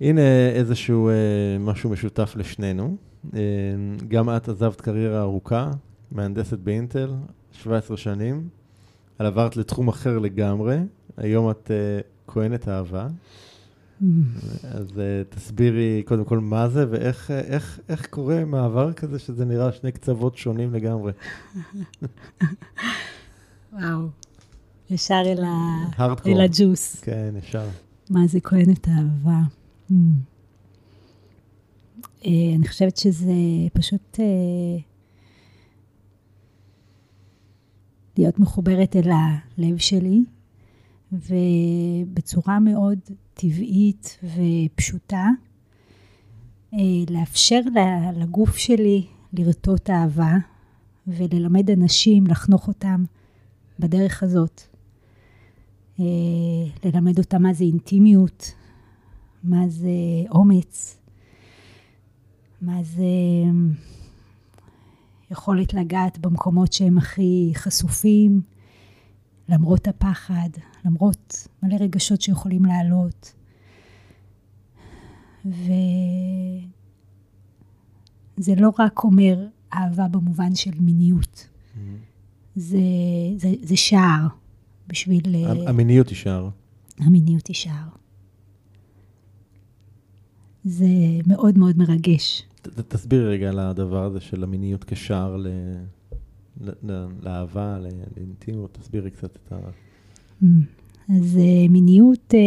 הנה איזשהו אה, משהו משותף לשנינו. אה, גם את עזבת קריירה ארוכה, מהנדסת באינטל, 17 שנים, אבל עברת לתחום אחר לגמרי. היום את אה, כהנת אהבה. אז uh, תסבירי קודם כל מה זה ואיך איך, איך קורה מעבר כזה שזה נראה שני קצוות שונים לגמרי. וואו, ישר אל, ה... אל הג'וס. כן, ישר. מה זה כהנת אהבה? Uh, אני חושבת שזה פשוט uh, להיות מחוברת אל הלב שלי, ובצורה מאוד טבעית ופשוטה, אה, לאפשר לגוף שלי לרטוט אהבה וללמד אנשים, לחנוך אותם בדרך הזאת. אה, ללמד אותם מה זה אינטימיות, מה זה אומץ, מה זה יכולת לגעת במקומות שהם הכי חשופים, למרות הפחד, למרות מלא רגשות שיכולים לעלות. וזה לא רק אומר אהבה במובן של מיניות, mm-hmm. זה, זה, זה שער בשביל... המיניות היא שער. המיניות היא שער. זה מאוד מאוד מרגש. ת, תסבירי רגע על הדבר הזה של המיניות כשער ל... לאהבה, לאינטימיות, תסבירי קצת את ה... Mm. אז אה, מיניות אה,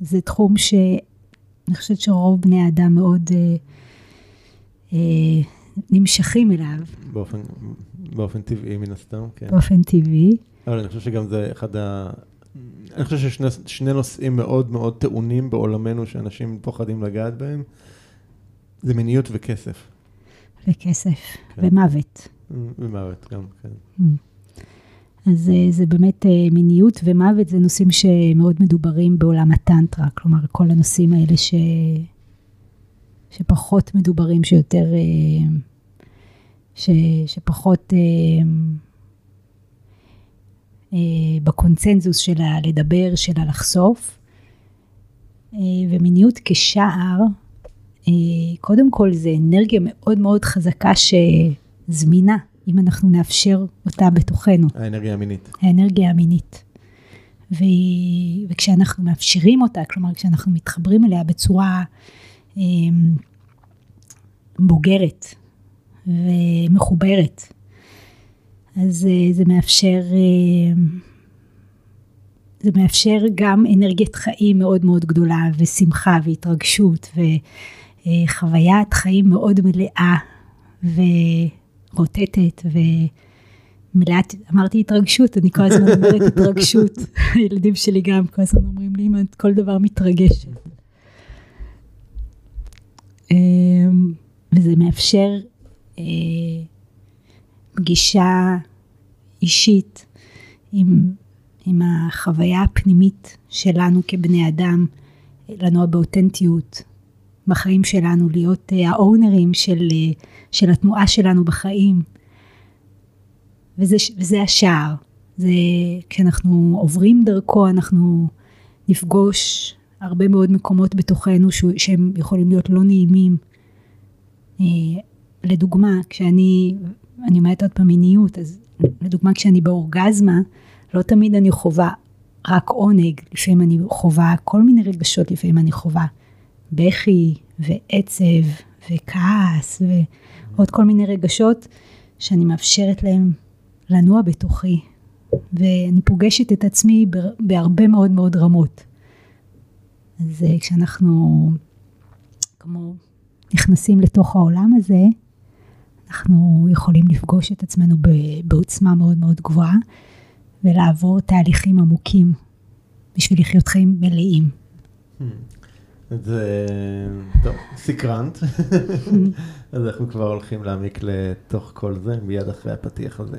זה תחום שאני חושבת שרוב בני האדם מאוד אה, נמשכים אליו. באופן, באופן טבעי מן הסתם, כן. באופן טבעי. אבל אני חושב שגם זה אחד ה... אני חושב ששני נושאים מאוד מאוד טעונים בעולמנו שאנשים פוחדים לגעת בהם, זה מיניות וכסף. וכסף, כן. ומוות. ומוות גם, כן. Mm. אז אה, זה באמת אה, מיניות ומוות, זה נושאים שמאוד מדוברים בעולם הטנטרה, כלומר, כל הנושאים האלה ש... שפחות מדוברים, שיותר... אה, ש... שפחות בקונצנזוס שלה לדבר, שלה לחשוף. ומיניות כשער, קודם כל זה אנרגיה מאוד מאוד חזקה שזמינה. אם אנחנו נאפשר אותה בתוכנו. האנרגיה המינית. האנרגיה המינית. ו... וכשאנחנו מאפשרים אותה, כלומר כשאנחנו מתחברים אליה בצורה אה, בוגרת ומחוברת, אז אה, זה מאפשר, אה, זה מאפשר גם אנרגיית חיים מאוד מאוד גדולה ושמחה והתרגשות וחוויית חיים מאוד מלאה. ו... רוטטת ומלאת, אמרתי התרגשות, אני כל הזמן אומרת התרגשות. הילדים שלי גם כל הזמן אומרים לי, אמא, כל דבר מתרגש. אמ, וזה מאפשר אה, פגישה אישית עם, עם החוויה הפנימית שלנו כבני אדם, לנוע באותנטיות, בחיים שלנו, להיות אה, האונרים של, אה, של התנועה שלנו בחיים. וזה, וזה השער. זה כשאנחנו עוברים דרכו, אנחנו נפגוש הרבה מאוד מקומות בתוכנו שהם יכולים להיות לא נעימים. אה, לדוגמה, כשאני, אני אומרת עוד פעם מיניות, אז לדוגמה כשאני באורגזמה, לא תמיד אני חווה רק עונג, לפעמים אני חווה כל מיני רגשות, לפעמים אני חווה בכי ועצב וכעס ועוד כל מיני רגשות שאני מאפשרת להם לנוע בתוכי. ואני פוגשת את עצמי בהרבה מאוד מאוד רמות. אז אה, כשאנחנו כמו נכנסים לתוך העולם הזה, אנחנו יכולים לפגוש את עצמנו בעוצמה מאוד מאוד גבוהה ולעבור תהליכים עמוקים בשביל לחיות חיים מלאים. Hmm. זה, טוב, סקרנט. אז אנחנו כבר הולכים להעמיק לתוך כל זה, מיד אחרי הפתיח הזה.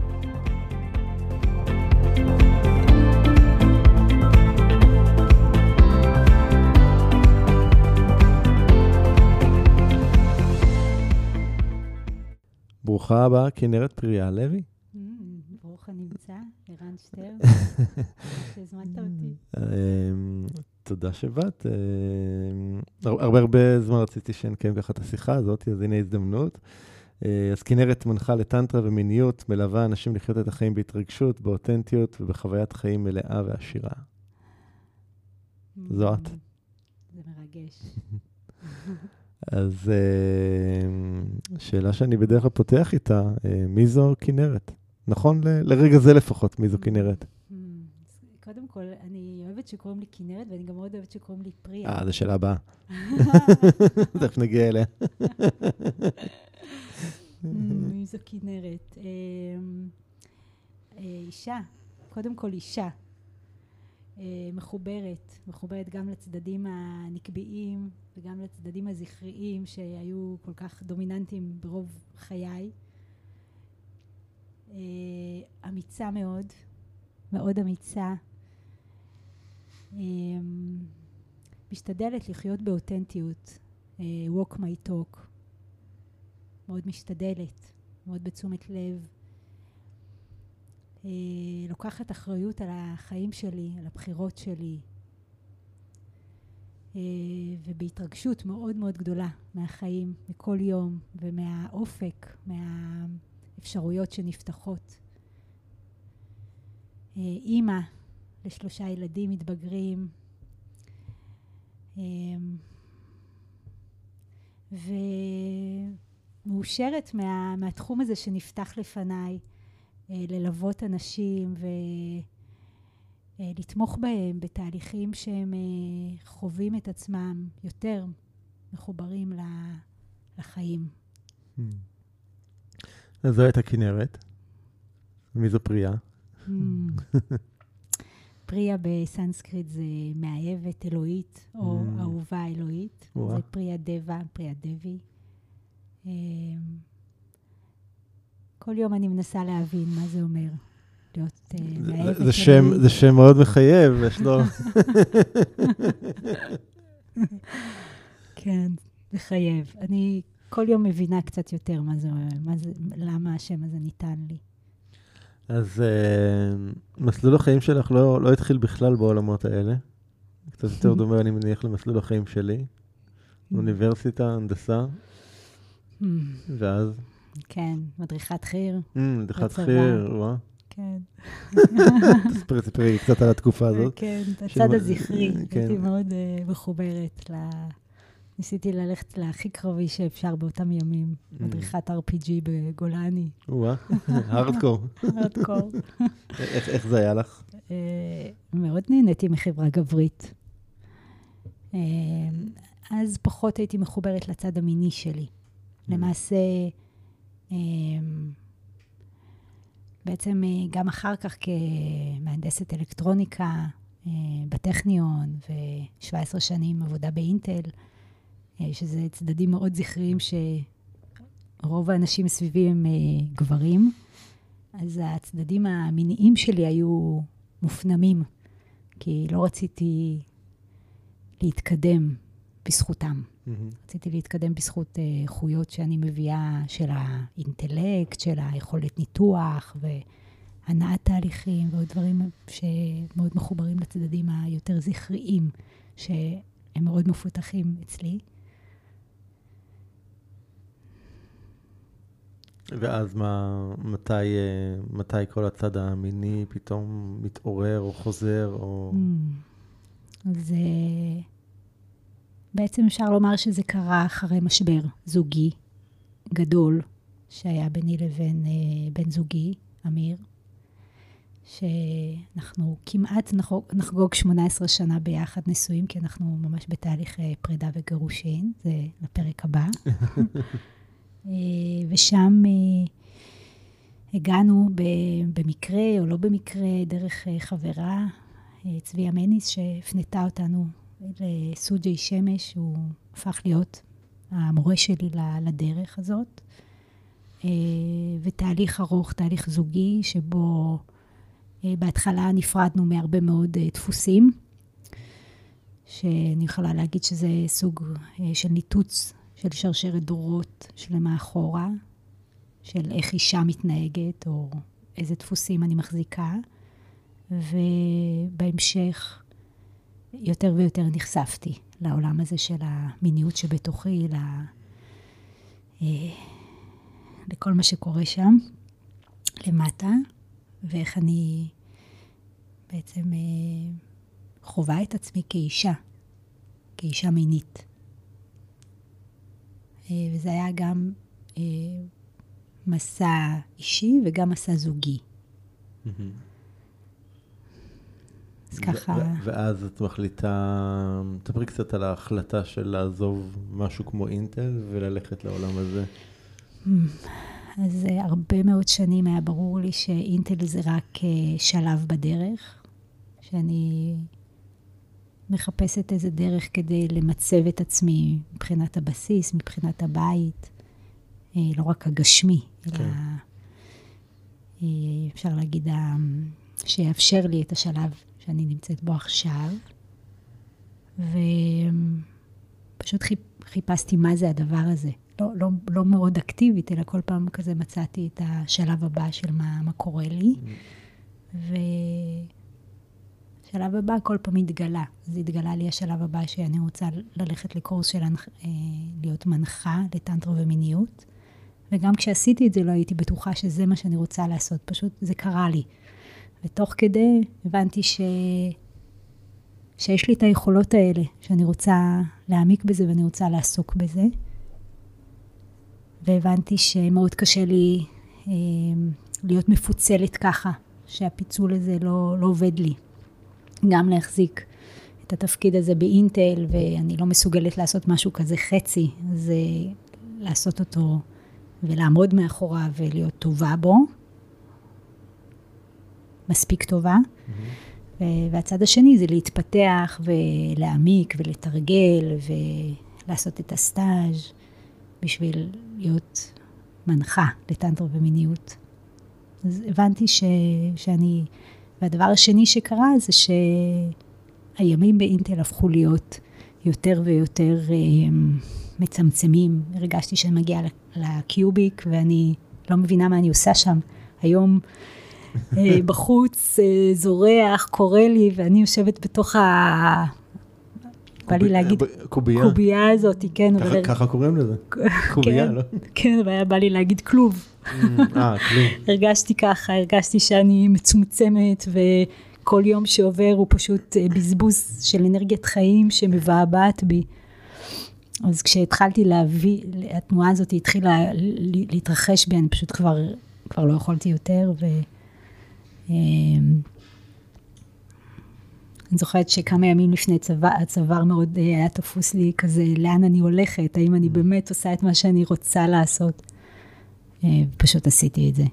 ברוכה הבאה, כנרת פריה לוי. Mm, ברוך הנמצא, ערן שטרן, שהזמנת אותי. אמ, תודה שבאת. אמ, הרבה הרבה זמן רציתי שנקיים ככה את השיחה הזאת, אז הנה הזדמנות. אה, אז כנרת מנחה לטנטרה ומיניות, מלווה אנשים לחיות את החיים בהתרגשות, באותנטיות ובחוויית חיים מלאה ועשירה. זו את. Mm, זה מרגש. אז אמ, שאלה שאני בדרך כלל פותח איתה, אה, מי זו כנרת? נכון ל- לרגע זה לפחות, מי זו כנרת? Mm, קודם כל, אני אוהבת שקוראים לי כנרת, ואני גם מאוד אוהבת שקוראים לי פריה. אה, זו שאלה הבאה. תכף נגיע אליה. Mm, מי זו כנרת? אמ, אה, אישה, קודם כל אישה. אה, מחוברת, מחוברת גם לצדדים הנקביים וגם לצדדים הזכריים שהיו כל כך דומיננטיים ברוב חיי. אה, אמיצה מאוד, מאוד אמיצה. אמ, משתדלת לחיות באותנטיות, אה, walk my talk. מאוד משתדלת, מאוד בתשומת לב. אה, לוקחת אחריות על החיים שלי, על הבחירות שלי, אה, ובהתרגשות מאוד מאוד גדולה מהחיים, מכל יום, ומהאופק, מהאפשרויות שנפתחות. אה, אימא לשלושה ילדים מתבגרים, ומאושרת מה, מהתחום הזה שנפתח לפניי, ללוות אנשים ולתמוך בהם בתהליכים שהם אה, חווים את עצמם יותר מחוברים לחיים. אז זו הייתה כנרת. מי זו פריה? Mm. פריה בסנסקריט זה מאהבת אלוהית, או Mm. אהובה אלוהית. זה פריה דבה, פריה דבי. כל יום אני מנסה להבין מה זה אומר להיות אה, זה- מאהבת זה שם- אלוהית. זה שם מאוד מחייב, יש לו... כן, מחייב. אני כל יום מבינה קצת יותר מה זה, מה זה, למה השם הזה ניתן לי. אז אה, מסלול החיים שלך לא לא התחיל בכלל בעולמות האלה. קצת יותר דומה, אני מניח, למסלול החיים שלי. אוניברסיטה, הנדסה, Mm, ואז... כן, מדריכת חי"ר, דחת בצבא. חי"ר, וואה. כן. תספרי, תספרי קצת על התקופה הזאת. כן, של הצד הזכרי. כן. הייתי מאוד אה, מחוברת ל... ניסיתי ללכת להכי קרבי שאפשר באותם ימים, Mm. מדריכת RPG בגולני, וואה, הארדקור. הארדקור. איך זה היה לך? אה, מאוד נהניתי מחברה גברית. אה, אז פחות הייתי מחוברת לצד המיני שלי. למעשה, אה, בעצם אה, גם אחר כך כמהנדסת אלקטרוניקה אה, בטכניון ו-17 שנים עבודה באינטל, אה, שזה צדדים מאוד זכריים שרוב האנשים סביבי הם גברים, אז הצדדים המיניים שלי היו מופנמים, כי לא רציתי להתקדם בזכותם. מהמם. רציתי להתקדם בזכות אה, איכויות שאני מביאה של האינטלקט, של היכולת ניתוח והנעת תהליכים ועוד דברים שמאוד מחוברים לצדדים היותר זכריים, שהם מאוד מפותחים אצלי. ואז מה, מתי, אה, מתי כל הצד המיני פתאום מתעורר או חוזר, או... אז אה, בעצם אפשר לומר שזה קרה אחרי משבר זוגי גדול שהיה ביני לבין אה, בן זוגי, אמיר, שאנחנו כמעט נחגוג 18 שנה ביחד נשואים, כי אנחנו ממש בתהליך פרידה וגירושין, זה לפרק הבא. אה, ושם אה, הגענו במקרה או לא במקרה דרך אה, חברה, צביה מניס, שהפנתה אותנו לסוג'י שמש, הוא הפך להיות המורה שלי לדרך הזאת. ותהליך ארוך, תהליך זוגי, שבו בהתחלה נפרדנו מהרבה מאוד דפוסים, שאני יכולה להגיד שזה סוג של ניתוץ של שרשרת דורות שלמה אחורה, של איך אישה מתנהגת, או איזה דפוסים אני מחזיקה, ובהמשך יותר ויותר נחשפתי לעולם הזה של המיניות שבתוכי, ל... אה, לכל מה שקורה שם למטה, ואיך אני בעצם אה, חווה את עצמי כאישה, כאישה מינית. אה, וזה היה גם מסע אישי וגם מסע זוגי. אז ככה... ואז את מחליטה, תספרי קצת על ההחלטה של לעזוב משהו כמו אינטל וללכת לעולם הזה. אז אה, הרבה מאוד שנים היה ברור לי שאינטל זה רק שלב בדרך, שאני מחפשת איזה דרך כדי למצב את עצמי מבחינת הבסיס, מבחינת הבית, אה, לא רק הגשמי, אלא כן. אה, אפשר להגיד, שיאפשר לי את השלב שאני נמצאת בו עכשיו. ופשוט חיפשתי מה זה הדבר הזה. לא, לא, לא מאוד אקטיבית, אלא כל פעם כזה מצאתי את השלב הבא של מה, מה קורה לי. Mm. ו... השלב הבא כל פעם התגלה. אז התגלה לי השלב הבא שאני רוצה ללכת לקורס של אה, להיות מנחה לטנטרה ומיניות. וגם כשעשיתי את זה לא הייתי בטוחה שזה מה שאני רוצה לעשות, פשוט זה קרה לי. ותוך כדי הבנתי ש... שיש לי את היכולות האלה, שאני רוצה להעמיק בזה ואני רוצה לעסוק בזה. והבנתי שמאוד קשה לי אה, להיות מפוצלת ככה, שהפיצול הזה לא, לא עובד לי. גם להחזיק את התפקיד הזה באינטל, ואני לא מסוגלת לעשות משהו כזה חצי, אז לעשות אותו ולעמוד מאחוריו ולהיות טובה בו, מספיק טובה. Mm-hmm. והצד השני זה להתפתח ולהעמיק ולתרגל ולעשות את הסטאז' בשביל להיות מנחה לטנטרה ומיניות. אז הבנתי ש, שאני והדבר השני שקרה זה שהימים באינטל הפכו להיות יותר ויותר אה, מצמצמים. הרגשתי שאני מגיעה לקיוביק ואני לא מבינה מה אני עושה שם. היום בחוץ אה, זורח, קורא לי, ואני יושבת בתוך ה... בא לי להגיד, קובייה. קובייה הזאת, כן. ככה קוראים לזה, קובייה, כן, לא? כן, אבל בא לי להגיד כלוב. אה, כלום. הרגשתי ככה, הרגשתי שאני מצומצמת, וכל יום שעובר הוא פשוט אה, בזבוז של אנרגיית חיים שמבעבעת בי. אז כשהתחלתי להביא, התנועה הזאת התחילה להתרחש בי, אני פשוט כבר, כבר לא יכולתי יותר, ו... אמ, אני זוכרת שכמה ימים לפני צבא, הצוואר מאוד אה, היה תפוס לי כזה, לאן אני הולכת, האם אני באמת עושה את מה שאני רוצה לעשות. אה, פשוט עשיתי את זה.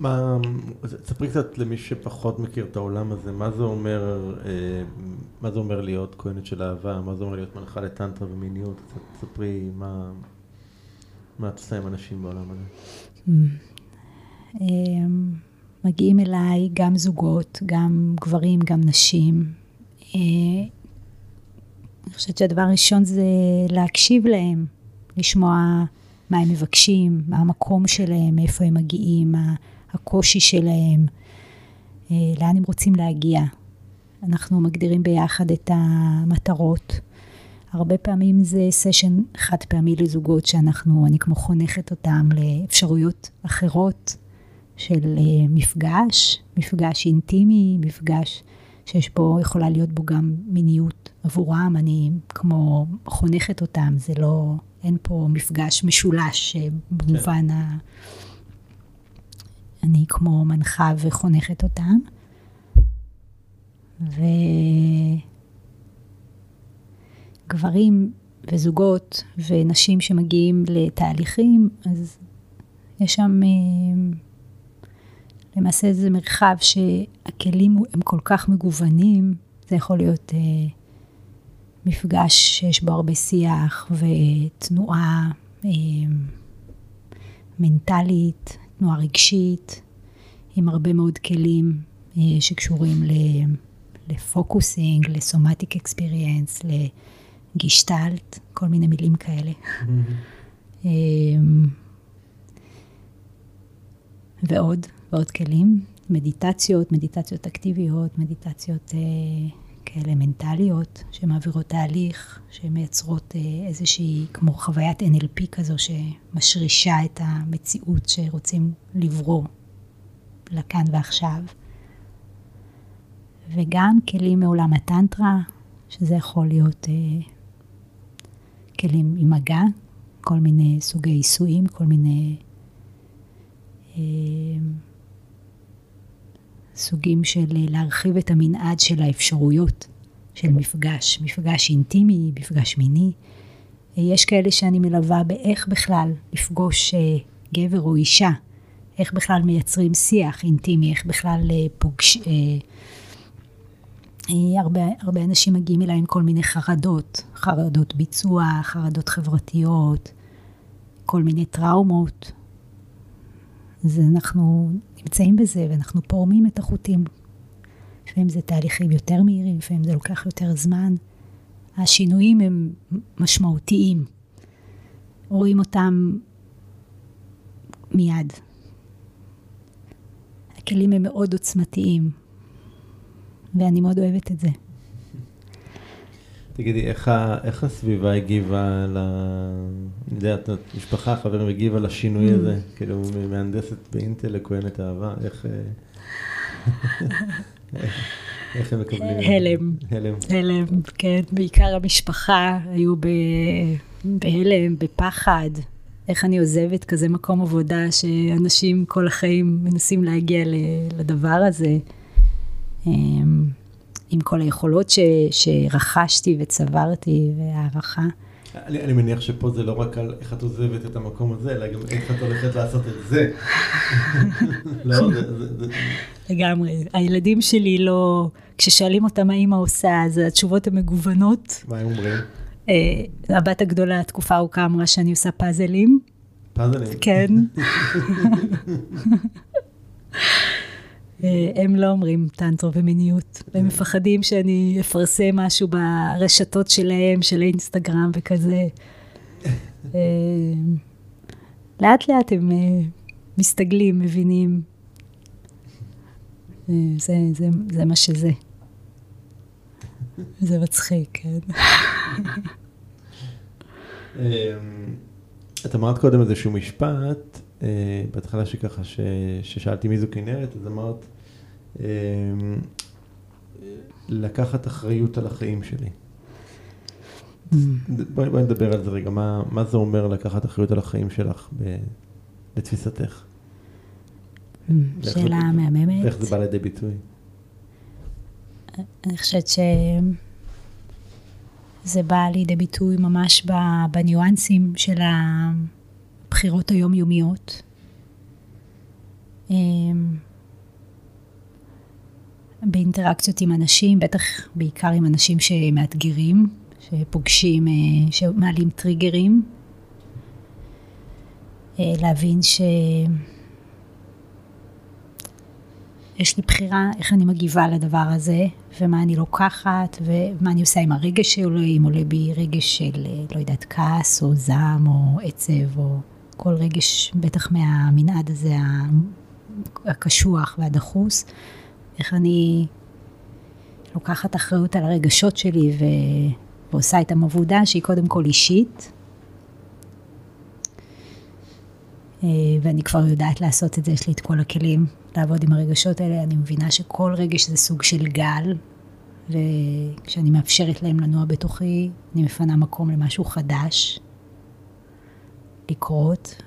מה, תספרי קצת למי שפחות מכיר את העולם הזה, מה זה אומר, אה, מה זה אומר להיות כהנת של אהבה, מה זה אומר להיות מנחה לטנטרה ומיניות, קצת תספרי מה, מה את עושה עם אנשים בעולם הזה. מגיעים אליי גם זוגות, גם גברים, גם נשים. אה, אני חושבת שהדבר הראשון זה להקשיב להם, לשמוע מה הם מבקשים, מה המקום שלהם, מאיפה הם מגיעים, מה הקושי שלהם, אה, לאן הם רוצים להגיע. אנחנו מגדירים ביחד את המטרות. הרבה פעמים זה סשן חד פעמי לזוגות שאנחנו, אני כמו חונכת אותם לאפשרויות אחרות של אה, מפגש, מפגש אינטימי, מפגש שיש בו, יכולה להיות בו גם מיניות עבורם, אני כמו חונכת אותם, זה לא, אין פה מפגש משולש אה, במובן. ה... אני כמו מנחה וחונכת אותם. וגברים וזוגות ונשים שמגיעים לתהליכים, אז יש שם אה, למעשה זה מרחב שהכלים הם כל כך מגוונים, זה יכול להיות אה, מפגש שיש בו הרבה שיח ותנועה אה, מנטלית, תנועה רגשית, עם הרבה מאוד כלים אה, שקשורים לפוקוסינג, לסומטיק אקספיריאנס, לגישטלט, כל מיני מילים כאלה. Mm-hmm. ועוד, ועוד כלים, מדיטציות, מדיטציות אקטיביות, מדיטציות אה, כאלה מנטליות, שמעבירות תהליך, שמייצרות אה, איזושהי, כמו חוויית NLP כזו, שמשרישה את המציאות שרוצים לברוא לכאן ועכשיו. וגם כלים מעולם הטנטרה, שזה יכול להיות אה, כלים עם מגע, כל מיני סוגי עיסויים, כל מיני אה, סוגים של להרחיב את המנעד של האפשרויות של מפגש, מפגש אינטימי, מפגש מיני. אה, יש כאלה שאני מלווה באיך בכלל לפגוש אה, גבר או אישה, איך בכלל מייצרים שיח אינטימי, איך בכלל אה, פוגש... הרבה, הרבה אנשים מגיעים אליי עם כל מיני חרדות, חרדות ביצוע, חרדות חברתיות, כל מיני טראומות. אז אנחנו נמצאים בזה ואנחנו פורמים את החוטים. לפעמים זה תהליכים יותר מהירים, לפעמים זה לוקח יותר זמן. השינויים הם משמעותיים. רואים אותם מיד. הכלים הם מאוד עוצמתיים, ואני מאוד אוהבת את זה. תגידי, איך, איך הסביבה הגיבה ל... אני יודע, את משפחה, חברים הגיבה לשינוי mm. הזה? כאילו, ממהנדסת באינטל לכהנת אהבה, איך... אה, איך הם מקבלים? הלם. הלם. הלם, כן. בעיקר המשפחה היו בהלם, בפחד. איך אני עוזבת כזה מקום עבודה שאנשים כל החיים מנסים להגיע לדבר הזה. עם כל היכולות ש, שרכשתי וצברתי והערכה. אני, אני מניח שפה זה לא רק על איך את עוזבת את המקום הזה, אלא גם איך את הולכת לעשות את זה. לא, זה, זה, זה... לגמרי. הילדים שלי לא, כששואלים אותם מה אימא עושה, אז התשובות הן מגוונות. מה הם אומרים? Uh, הבת הגדולה, תקופה ארוכה, אמרה שאני עושה פאזלים. פאזלים? כן. אה, הם לא אומרים טנטרו ומיניות, הם מפחדים שאני אפרסם משהו ברשתות שלהם, של אינסטגרם וכזה. אה, לאט לאט הם אה, מסתגלים, מבינים. זה, זה, זה מה שזה. זה מצחיק, כן. אמ, את אמרת קודם איזשהו משפט, בהתחלה שככה, ששאלתי מי זו כנרת, אז אמרת, אמ, לקחת אחריות על החיים שלי. Mm. בואי, בואי נדבר על זה רגע, מה, מה זה אומר לקחת אחריות על החיים שלך ב, לתפיסתך? Mm, שאלה מהממת. ואיך זה בא לידי ביטוי? אני חושבת שזה בא לידי ביטוי ממש בניואנסים של הבחירות היומיומיות. באינטראקציות עם אנשים, בטח בעיקר עם אנשים שמאתגרים, שפוגשים, אה, שמעלים טריגרים. אה, להבין ש... יש לי בחירה איך אני מגיבה לדבר הזה, ומה אני לוקחת, ומה אני עושה עם הרגש שעולה, אם עולה בי רגש של, אה, לא יודעת, כעס, או זעם, או עצב, או כל רגש, בטח מהמנעד הזה הקשוח והדחוס. איך אני לוקחת אחריות על הרגשות שלי ו... ועושה איתם עבודה שהיא קודם כל אישית. אה, ואני כבר יודעת לעשות את זה, יש לי את כל הכלים לעבוד עם הרגשות האלה. אני מבינה שכל רגש זה סוג של גל, וכשאני מאפשרת להם לנוע בתוכי, אני מפנה מקום למשהו חדש לקרות,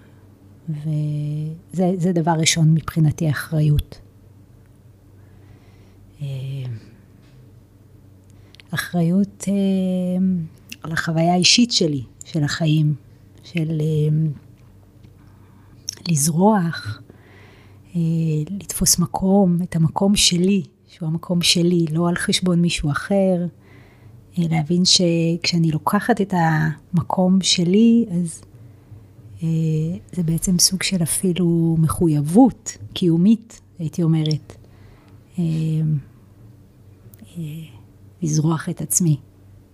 וזה דבר ראשון מבחינתי אחריות. אה, אחריות אה, על החוויה האישית שלי, של החיים, של אה, לזרוח, לתפוס מקום, את המקום שלי, שהוא המקום שלי, לא על חשבון מישהו אחר. להבין שכשאני לוקחת את המקום שלי, אז זה בעצם סוג של אפילו מחויבות קיומית, הייתי אומרת. לזרוח את עצמי.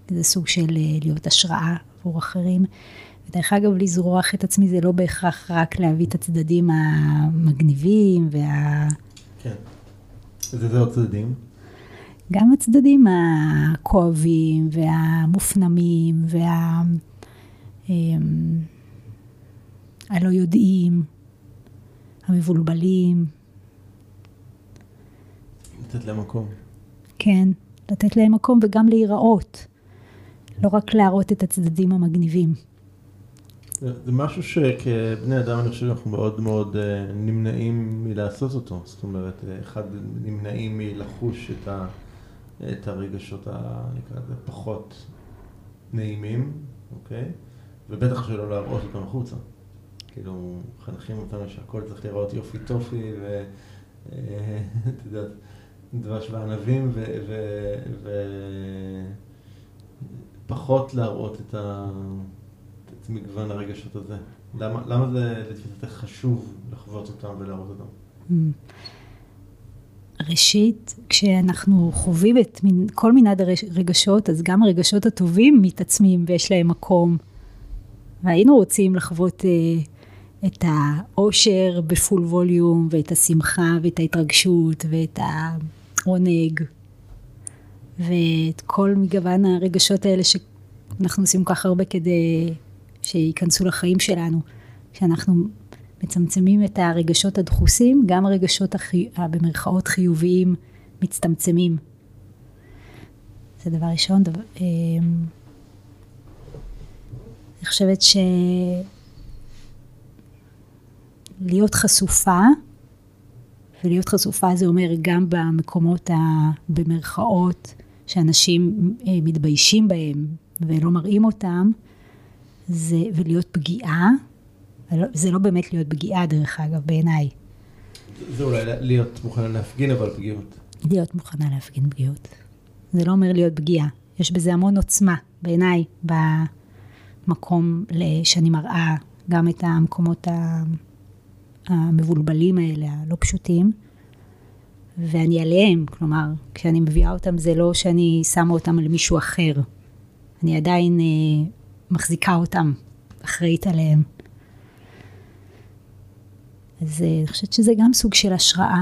זה סוג של אה, להיות השראה עבור אחרים. ודרך אגב, לזרוח את עצמי זה לא בהכרח רק להביא את הצדדים המגניבים וה... כן. איזה עוד צדדים? גם הצדדים הכואבים והמופנמים וה... אמ, הלא יודעים, המבולבלים. לתת להם מקום. כן. לתת להם מקום וגם להיראות, לא רק להראות את הצדדים המגניבים. זה משהו שכבני אדם אני חושב שאנחנו מאוד מאוד אה, נמנעים מלעשות אותו, זאת אומרת, אה, אחד נמנעים מלחוש את, ה, את הרגשות, ה, נקרא לזה, פחות נעימים, אוקיי? ובטח שלא להראות אותם החוצה. כאילו, מחנכים אותנו שהכל צריך להיראות יופי טופי, ואתה אה, יודע, דבש וענבים, ופחות להראות את, ה, את מגוון הרגשות הזה. למה, למה זה לתפיסתך חשוב לחוות אותם ולהראות אותם? Mm. ראשית, כשאנחנו חווים את כל מנעד הרגשות, אז גם הרגשות הטובים מתעצמים ויש להם מקום. והיינו רוצים לחוות אה, את האושר בפול ווליום, ואת השמחה, ואת ההתרגשות, ואת עונג, ואת כל מגוון הרגשות האלה שאנחנו עושים כל כך הרבה כדי שייכנסו לחיים שלנו. כשאנחנו מצמצמים את הרגשות הדחוסים, גם הרגשות החי... במרכאות חיוביים מצטמצמים. זה דבר ראשון. דבר, אמ, אני חושבת שלהיות חשופה ולהיות חשופה זה אומר גם במקומות ה... במרכאות שאנשים אה, מתביישים בהם ולא מראים אותם, זה, ולהיות פגיעה, זה לא באמת להיות פגיעה דרך אגב בעיניי. זה אולי להיות מוכנה להפגין אבל פגיעות. להיות מוכנה להפגין פגיעות. זה לא אומר להיות פגיעה, יש בזה המון עוצמה בעיניי במקום שאני מראה גם את המקומות ה... המבולבלים האלה, הלא פשוטים, ואני עליהם, כלומר, כשאני מביאה אותם זה לא שאני שמה אותם על מישהו אחר, אני עדיין אה, מחזיקה אותם, אחראית עליהם. אז אה, אני חושבת שזה גם סוג של השראה.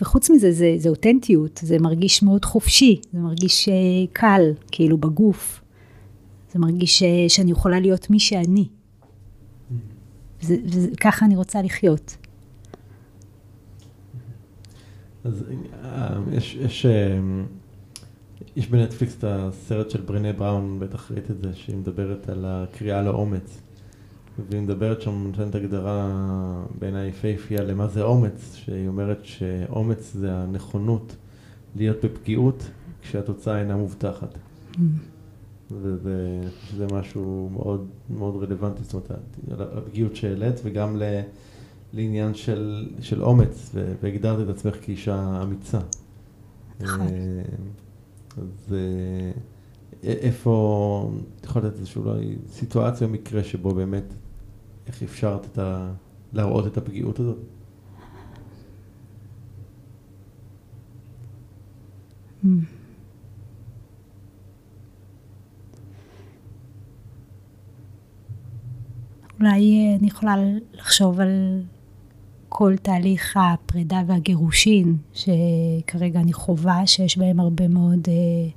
וחוץ מזה, זה, זה אותנטיות, זה מרגיש מאוד חופשי, זה מרגיש אה, קל, כאילו בגוף. זה מרגיש אה, שאני יכולה להיות מי שאני. וככה אני רוצה לחיות. אז אה, יש, יש, אה, יש בנטפליקס את הסרט של ברנה בראון, בטח ראית את זה, שהיא מדברת על הקריאה לאומץ. והיא מדברת שם, נותנת הגדרה בעיניי יפהפייה למה זה אומץ, שהיא אומרת שאומץ זה הנכונות להיות בפגיעות כשהתוצאה אינה מובטחת. Mm. וזה זה משהו מאוד מאוד רלוונטי, זאת אומרת, הפגיעות שהעלית וגם ל, לעניין של, של אומץ, והגדרת את עצמך כאישה אמיצה. נכון. אה, אז אה, איפה, את יכולה לתת איזושהי אולי סיטואציה או מקרה שבו באמת, איך אפשרת את ה... להראות את הפגיעות הזאת? Mm. אולי אה, אני יכולה לחשוב על כל תהליך הפרידה והגירושין, שכרגע אני חווה שיש בהם הרבה מאוד אה,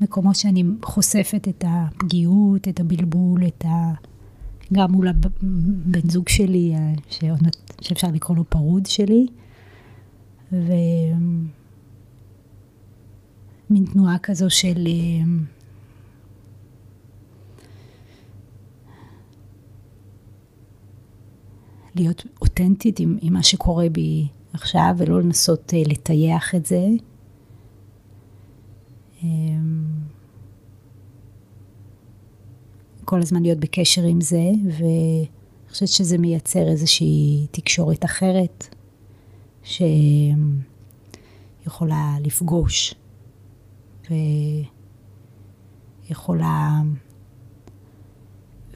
מקומות שאני חושפת את הפגיעות, את הבלבול, את ה... גם מול הבן זוג שלי, אה, שאפשר לקרוא לו פרוד שלי. ומין תנועה כזו של... אה, להיות אותנטית עם, עם מה שקורה בי עכשיו, ולא לנסות uh, לטייח את זה. Um, כל הזמן להיות בקשר עם זה, ואני חושבת שזה מייצר איזושהי תקשורת אחרת, שיכולה לפגוש, ויכולה...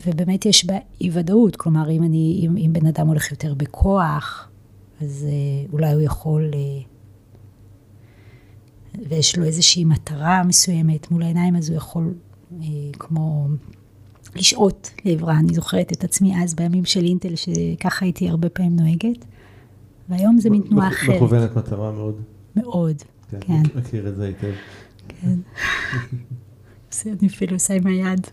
ובאמת יש בה אי ודאות, כלומר, אם, אני, אם, אם בן אדם הולך יותר בכוח, אז אה, אולי הוא יכול, אה, ויש לו איזושהי מטרה מסוימת מול העיניים, אז הוא יכול אה, כמו לשהות לעברה. אני זוכרת את עצמי אז בימים של אינטל, שככה הייתי הרבה פעמים נוהגת, והיום זה מין תנועה אחרת. מכוונת מטרה מאוד. מאוד, כן. כן. מכיר את זה היטב. כן. אני אפילו עושה עם היד.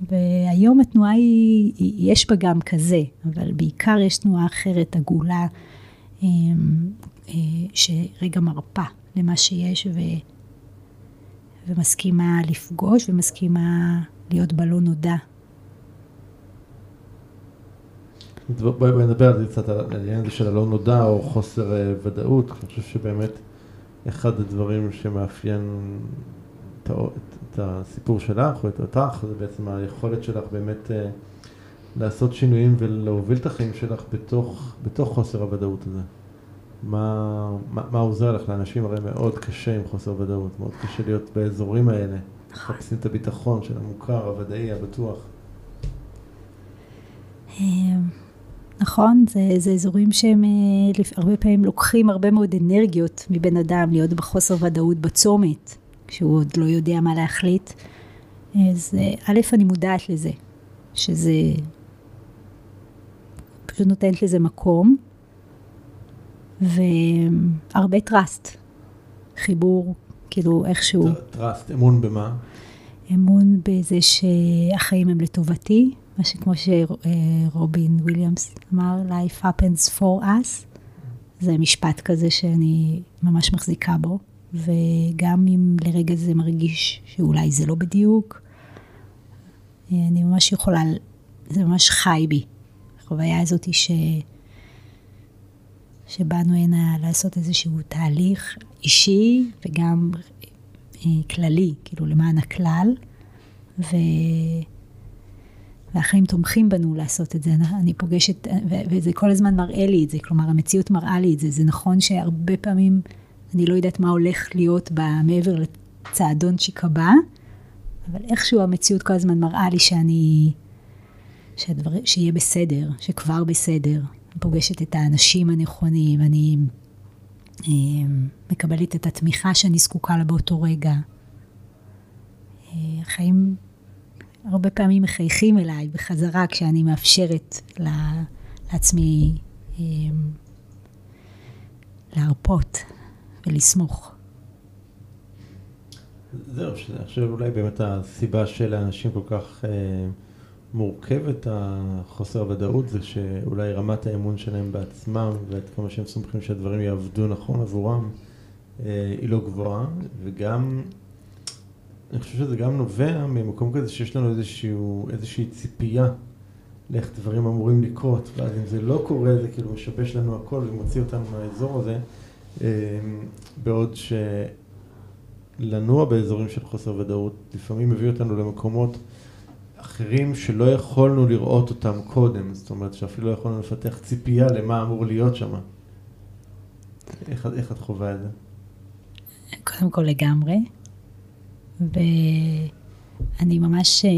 והיום התנועה היא, יש בה גם כזה, אבל בעיקר יש תנועה אחרת, עגולה, אמ, אה, שרגע מרפה למה שיש ו, ומסכימה לפגוש ומסכימה להיות בלא נודע. בואי נדבר על זה קצת, על העניין הזה של הלא נודע או חוסר אה, ודאות. אני חושב שבאמת אחד הדברים שמאפיין את את הסיפור שלך או את אותך, זה בעצם היכולת שלך באמת uh, לעשות שינויים ולהוביל את החיים שלך בתוך, בתוך חוסר הוודאות הזה. מה, מה, מה עוזר לך? לאנשים הרי מאוד קשה עם חוסר ודאות, מאוד קשה להיות באזורים האלה. מחפשים את הביטחון של המוכר, הוודאי, הבטוח. אמ, נכון, זה, זה אזורים שהם אה, הרבה פעמים לוקחים הרבה מאוד אנרגיות מבן אדם, להיות בחוסר ודאות בצומת. כשהוא עוד לא יודע מה להחליט. אז א', אני מודעת לזה, שזה פשוט נותנת לזה מקום, והרבה trust, חיבור, כאילו איכשהו. Trust, אמון במה? אמון בזה שהחיים הם לטובתי, מה שכמו שרובין וויליאמס אמר, Life happens for us, זה משפט כזה שאני ממש מחזיקה בו. וגם אם לרגע זה מרגיש שאולי זה לא בדיוק, אני ממש יכולה, זה ממש חי בי. החוויה הזאת היא ש... שבאנו הנה לעשות איזשהו תהליך אישי וגם אה, כללי, כאילו למען הכלל, ו... והחיים תומכים בנו לעשות את זה. אני פוגשת, וזה כל הזמן מראה לי את זה, כלומר המציאות מראה לי את זה. זה נכון שהרבה פעמים אני לא יודעת מה הולך להיות מעבר לצעדון שיקבע, אבל איכשהו המציאות כל הזמן מראה לי שאני, שהדבר, שיהיה בסדר, שכבר בסדר. אני פוגשת את האנשים הנכונים, אני אה, מקבלת את התמיכה שאני זקוקה לה באותו רגע. אה, החיים הרבה פעמים מחייכים אליי בחזרה כשאני מאפשרת לעצמי אה, להרפות. ולסמוך. זהו, אני חושב אולי באמת הסיבה שלאנשים כל כך אה, מורכבת, החוסר הוודאות, זה שאולי רמת האמון שלהם בעצמם ועד כמה שהם סומכים שהדברים יעבדו נכון עבורם, אה, היא לא גבוהה, וגם, אני חושב שזה גם נובע ממקום כזה שיש לנו איזשהו, איזושהי ציפייה לאיך דברים אמורים לקרות, ואז אם זה לא קורה, זה כאילו משבש לנו הכל ומוציא אותנו מהאזור הזה. אמ, בעוד שלנוע באזורים של חוסר ודאות לפעמים מביא אותנו למקומות אחרים שלא יכולנו לראות אותם קודם, זאת אומרת שאפילו לא יכולנו לפתח ציפייה למה אמור להיות שם. איך, איך את חווה את זה? קודם כל לגמרי, ואני ממש אה,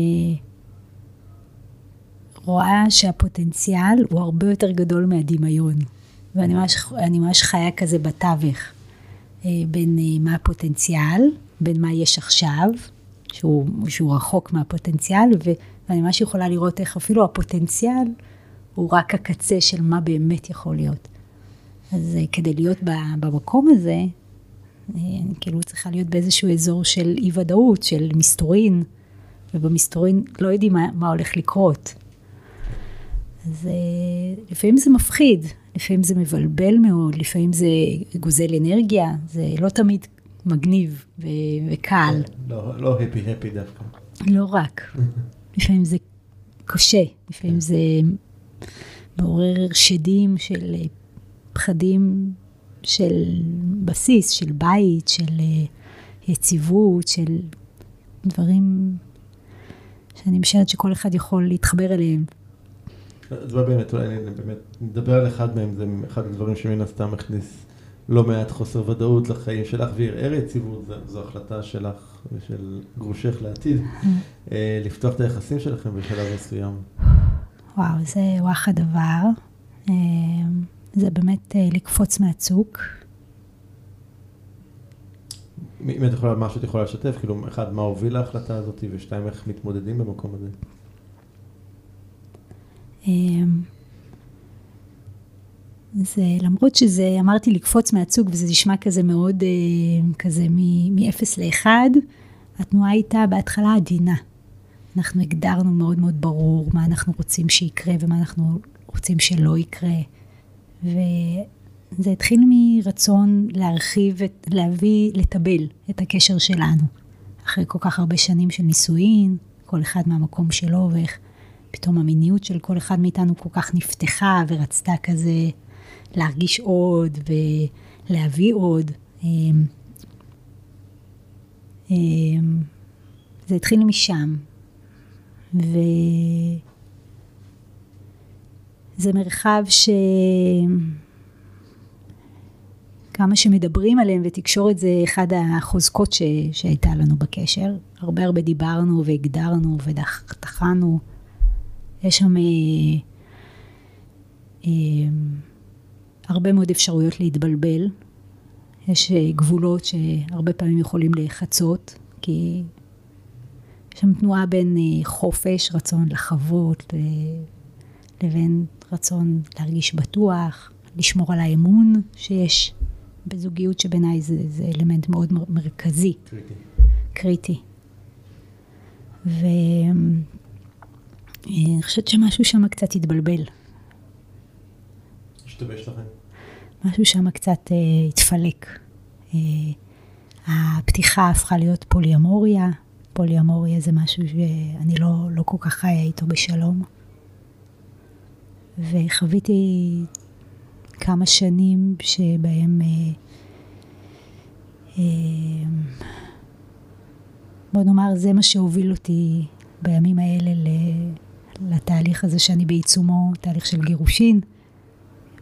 רואה שהפוטנציאל הוא הרבה יותר גדול מהדמיון. ואני ממש, ממש חיה כזה בתווך, אה, בין אה, מה הפוטנציאל, בין מה יש עכשיו, שהוא, שהוא רחוק מהפוטנציאל, ואני ממש יכולה לראות איך אפילו הפוטנציאל הוא רק הקצה של מה באמת יכול להיות. אז אה, כדי להיות במקום הזה, אני כאילו צריכה להיות באיזשהו אזור של אי ודאות, של מסתורין, ובמסתורין לא יודעים מה, מה הולך לקרות. אז לפעמים זה מפחיד, לפעמים זה מבלבל מאוד, לפעמים זה גוזל אנרגיה, זה לא תמיד מגניב ו- וקל. לא, לא הפי הפי דווקא. לא רק. לפעמים זה קשה, לפעמים זה מעורר שדים של פחדים של בסיס, של בית, של יציבות, של דברים שאני משערת שכל אחד יכול להתחבר אליהם. אז מה באמת, אולי אני באמת נדבר על אחד מהם, זה אחד הדברים שמן הסתם מכניס לא מעט חוסר ודאות לחיים שלך וערער יציבות, זו, זו החלטה שלך ושל גרושך לעתיד, אה, לפתוח את היחסים שלכם בשלב מסוים. וואו, זה וואח הדבר. אה, זה באמת אה, לקפוץ מהצוק. אם את יכולה, משהו את יכולה לשתף, כאילו, אחד, מה הוביל להחלטה הזאת, ושתיים, איך מתמודדים במקום הזה? זה למרות שזה, אמרתי לקפוץ מהצוג וזה נשמע כזה מאוד, אה, כזה מ-0 ל-1, התנועה הייתה בהתחלה עדינה. אנחנו הגדרנו מאוד מאוד ברור מה אנחנו רוצים שיקרה ומה אנחנו רוצים שלא יקרה. וזה התחיל מרצון להרחיב, להביא, לטבל את הקשר שלנו. אחרי כל כך הרבה שנים של נישואין, כל אחד מהמקום שלו, ואיך פתאום המיניות של כל אחד מאיתנו כל כך נפתחה ורצתה כזה להרגיש עוד ולהביא עוד. אמ, אמ, זה התחיל משם. וזה מרחב ש... כמה שמדברים עליהם ותקשורת זה אחד החוזקות ש... שהייתה לנו בקשר. הרבה הרבה דיברנו והגדרנו וטחנו. יש שם אה, אה, הרבה מאוד אפשרויות להתבלבל. יש אה, גבולות שהרבה פעמים יכולים לחצות, כי יש שם תנועה בין אה, חופש, רצון לחוות, לבין רצון להרגיש בטוח, לשמור על האמון שיש בזוגיות, שבעיניי זה, זה אלמנט מאוד מרכזי. קריטי. קריטי. ואני אה, חושבת שמשהו שם קצת התבלבל. השתבש לכם? משהו שם קצת אה, התפלק. אה, הפתיחה הפכה להיות פוליאמוריה. פוליאמוריה זה משהו שאני לא, לא כל כך חיה איתו בשלום. וחוויתי כמה שנים שבהם, אה, אה, בוא נאמר, זה מה שהוביל אותי בימים האלה לתהליך הזה שאני בעיצומו, תהליך של גירושין.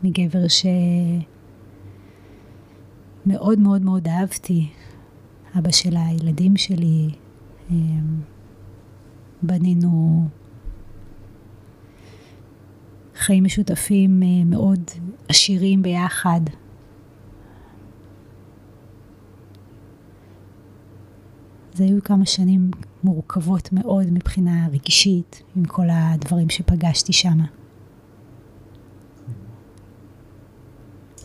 מגבר שמאוד מאוד מאוד אהבתי, אבא של הילדים שלי, אמ, בנינו חיים משותפים אה, מאוד עשירים ביחד. זה היו כמה שנים מורכבות מאוד מבחינה רגשית, עם כל הדברים שפגשתי שם.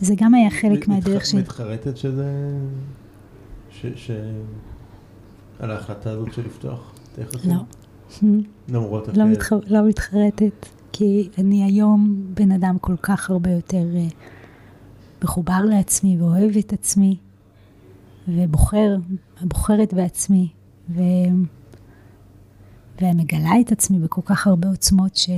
זה גם היה חלק מהדרך ש... מתחרטת שזה... ש... ש... על ההחלטה הזאת של לפתוח את היחסים? לא. למרות לא, מתח... לא מתחרטת, כי אני היום בן אדם כל כך הרבה יותר uh, מחובר לעצמי ואוהב את עצמי, ובוחר, בוחרת בעצמי, ו... ומגלה את עצמי בכל כך הרבה עוצמות ש...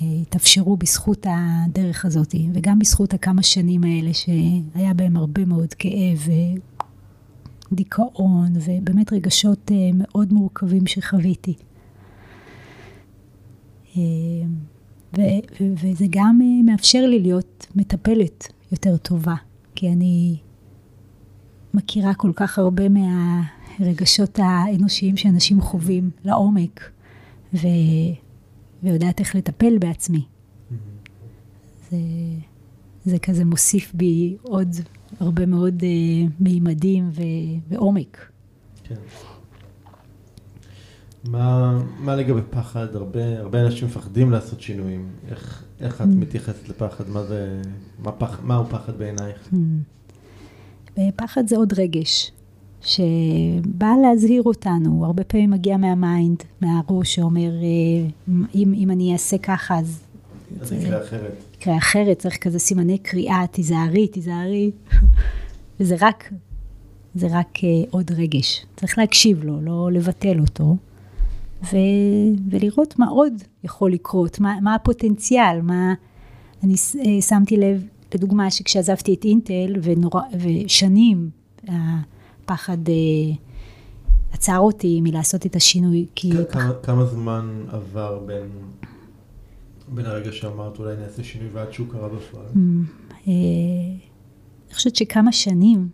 התאפשרו בזכות הדרך הזאת, וגם בזכות הכמה שנים האלה שהיה בהם הרבה מאוד כאב ודיכאון, ובאמת רגשות אה, מאוד מורכבים שחוויתי. אה, ו- וזה גם אה, מאפשר לי להיות מטפלת יותר טובה, כי אני מכירה כל כך הרבה מהרגשות האנושיים שאנשים חווים לעומק, ו- ויודעת איך לטפל בעצמי. זה, זה כזה מוסיף בי עוד הרבה מאוד uh, מימדים ו, ועומק. כן. מה, מה לגבי פחד? הרבה, הרבה אנשים מפחדים לעשות שינויים. איך, איך את mm. מתייחסת לפחד? מה זה, מה פח, מהו פחד בעינייך? ופחד זה עוד רגש, שבא להזהיר אותנו, הרבה פעמים מגיע מה mind, מהראש שאומר, אה, אם, אם אני אעשה ככה, אז... זה יקרה אחרת. יקרה אחרת, צריך כזה סימני קריאה, תיזהרי, תיזהרי. וזה רק, זה רק uh, עוד רגש. צריך להקשיב לו, לא לבטל אותו, ו, ולראות מה עוד יכול לקרות, מה, מה הפוטנציאל, מה... אני uh, שמתי לב, לדוגמה, שכשעזבתי את אינטל, ונורא, ושנים הפחד uh, עצר אותי מלעשות את השינוי, כי... כמה, כמה זמן עבר בין... בין הרגע שאמרת אולי נעשה שינוי ועד שהוא קרה בפועל? Mm, אני חושבת שכמה שנים,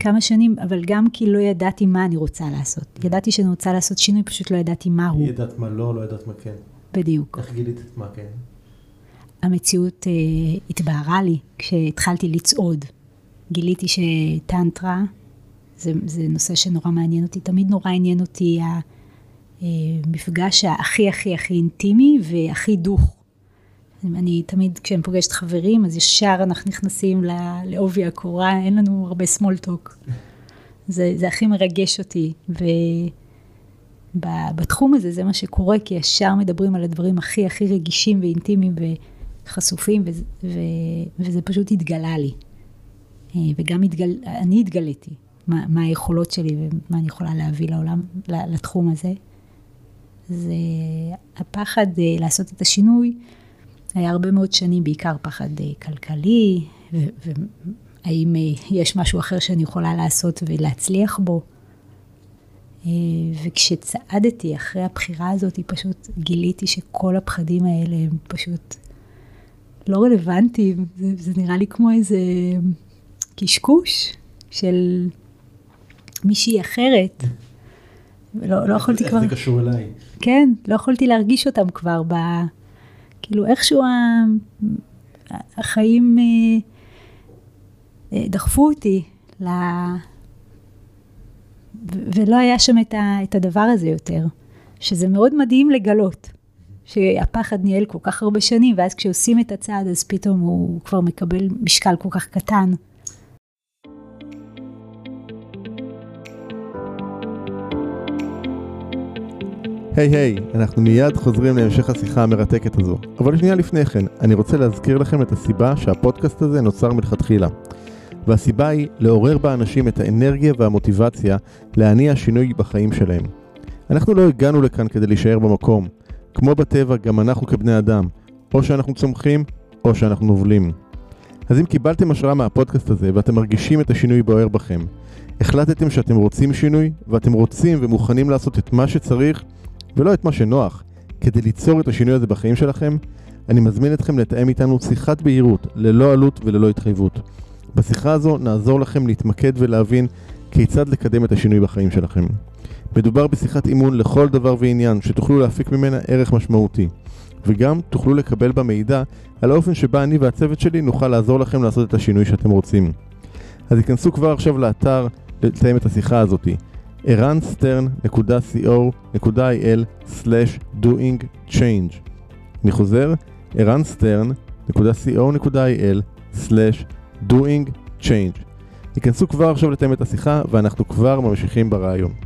כמה שנים, אבל גם כי לא ידעתי מה אני רוצה לעשות. ידעתי שאני רוצה לעשות שינוי, פשוט לא ידעתי מה הוא. ידעת מה לא, לא ידעת מה כן. בדיוק. איך גילית את מה כן? המציאות uh, התבהרה לי כשהתחלתי לצעוד. גיליתי שטנטרה זה, זה נושא שנורא מעניין אותי, תמיד נורא עניין אותי המפגש אה, הכי הכי הכי אינטימי והכי דוך אני תמיד, כשאני פוגשת חברים, אז ישר אנחנו נכנסים לעובי הקורה, אין לנו הרבה small talk. זה, זה הכי מרגש אותי, ובתחום הזה זה מה שקורה, כי ישר מדברים על הדברים הכי הכי רגישים ואינטימיים וחשופים, ו, ו, וזה פשוט התגלה לי. אה, וגם התגל, אני התגליתי, מה, מה היכולות שלי ומה אני יכולה להביא לעולם, לתחום הזה. זה הפחד אה, לעשות את השינוי. היה הרבה מאוד שנים בעיקר פחד אה, כלכלי, והאם יש משהו אחר שאני יכולה לעשות ולהצליח בו. וכשצעדתי אחרי הבחירה הזאת, פשוט גיליתי שכל הפחדים האלה הם פשוט לא רלוונטיים. זה, זה נראה לי כמו איזה קשקוש של מישהי אחרת. לא, לא יכולתי איך כבר... איך זה קשור אליי? כן, לא יכולתי להרגיש אותם כבר ב... כאילו איכשהו החיים אה, אה, דחפו אותי ל... ולא היה שם את הדבר הזה יותר, שזה מאוד מדהים לגלות, שהפחד ניהל כל כך הרבה שנים, ואז כשעושים את הצעד אז פתאום הוא כבר מקבל משקל כל כך קטן. היי hey, היי, hey, אנחנו מיד חוזרים להמשך השיחה המרתקת הזו. אבל שנייה לפני כן, אני רוצה להזכיר לכם את הסיבה שהפודקאסט הזה נוצר מלכתחילה. והסיבה היא לעורר באנשים את האנרגיה והמוטיבציה להניע שינוי בחיים שלהם. אנחנו לא הגענו לכאן כדי להישאר במקום. כמו בטבע, גם אנחנו כבני אדם. או שאנחנו צומחים, או שאנחנו נובלים. אז אם קיבלתם השראה מהפודקאסט הזה ואתם מרגישים את השינוי בוער בכם, החלטתם שאתם רוצים שינוי, ואתם רוצים ומוכנים לעשות את מה שצריך, ולא את מה שנוח. כדי ליצור את השינוי הזה בחיים שלכם, אני מזמין אתכם לתאם איתנו שיחת בהירות, ללא עלות וללא התחייבות. בשיחה הזו נעזור לכם להתמקד ולהבין כיצד לקדם את השינוי בחיים שלכם. מדובר בשיחת אימון לכל דבר ועניין, שתוכלו להפיק ממנה ערך משמעותי. וגם תוכלו לקבל בה מידע על האופן שבה אני והצוות שלי נוכל לעזור לכם לעשות את השינוי שאתם רוצים. אז היכנסו כבר עכשיו לאתר לתאם את השיחה הזאתי. ערנסטרן.co.il/doing-change אני חוזר, ערנסטרן.co.il/doing-change היכנסו כבר עכשיו לתאם את השיחה ואנחנו כבר ממשיכים ברעיון.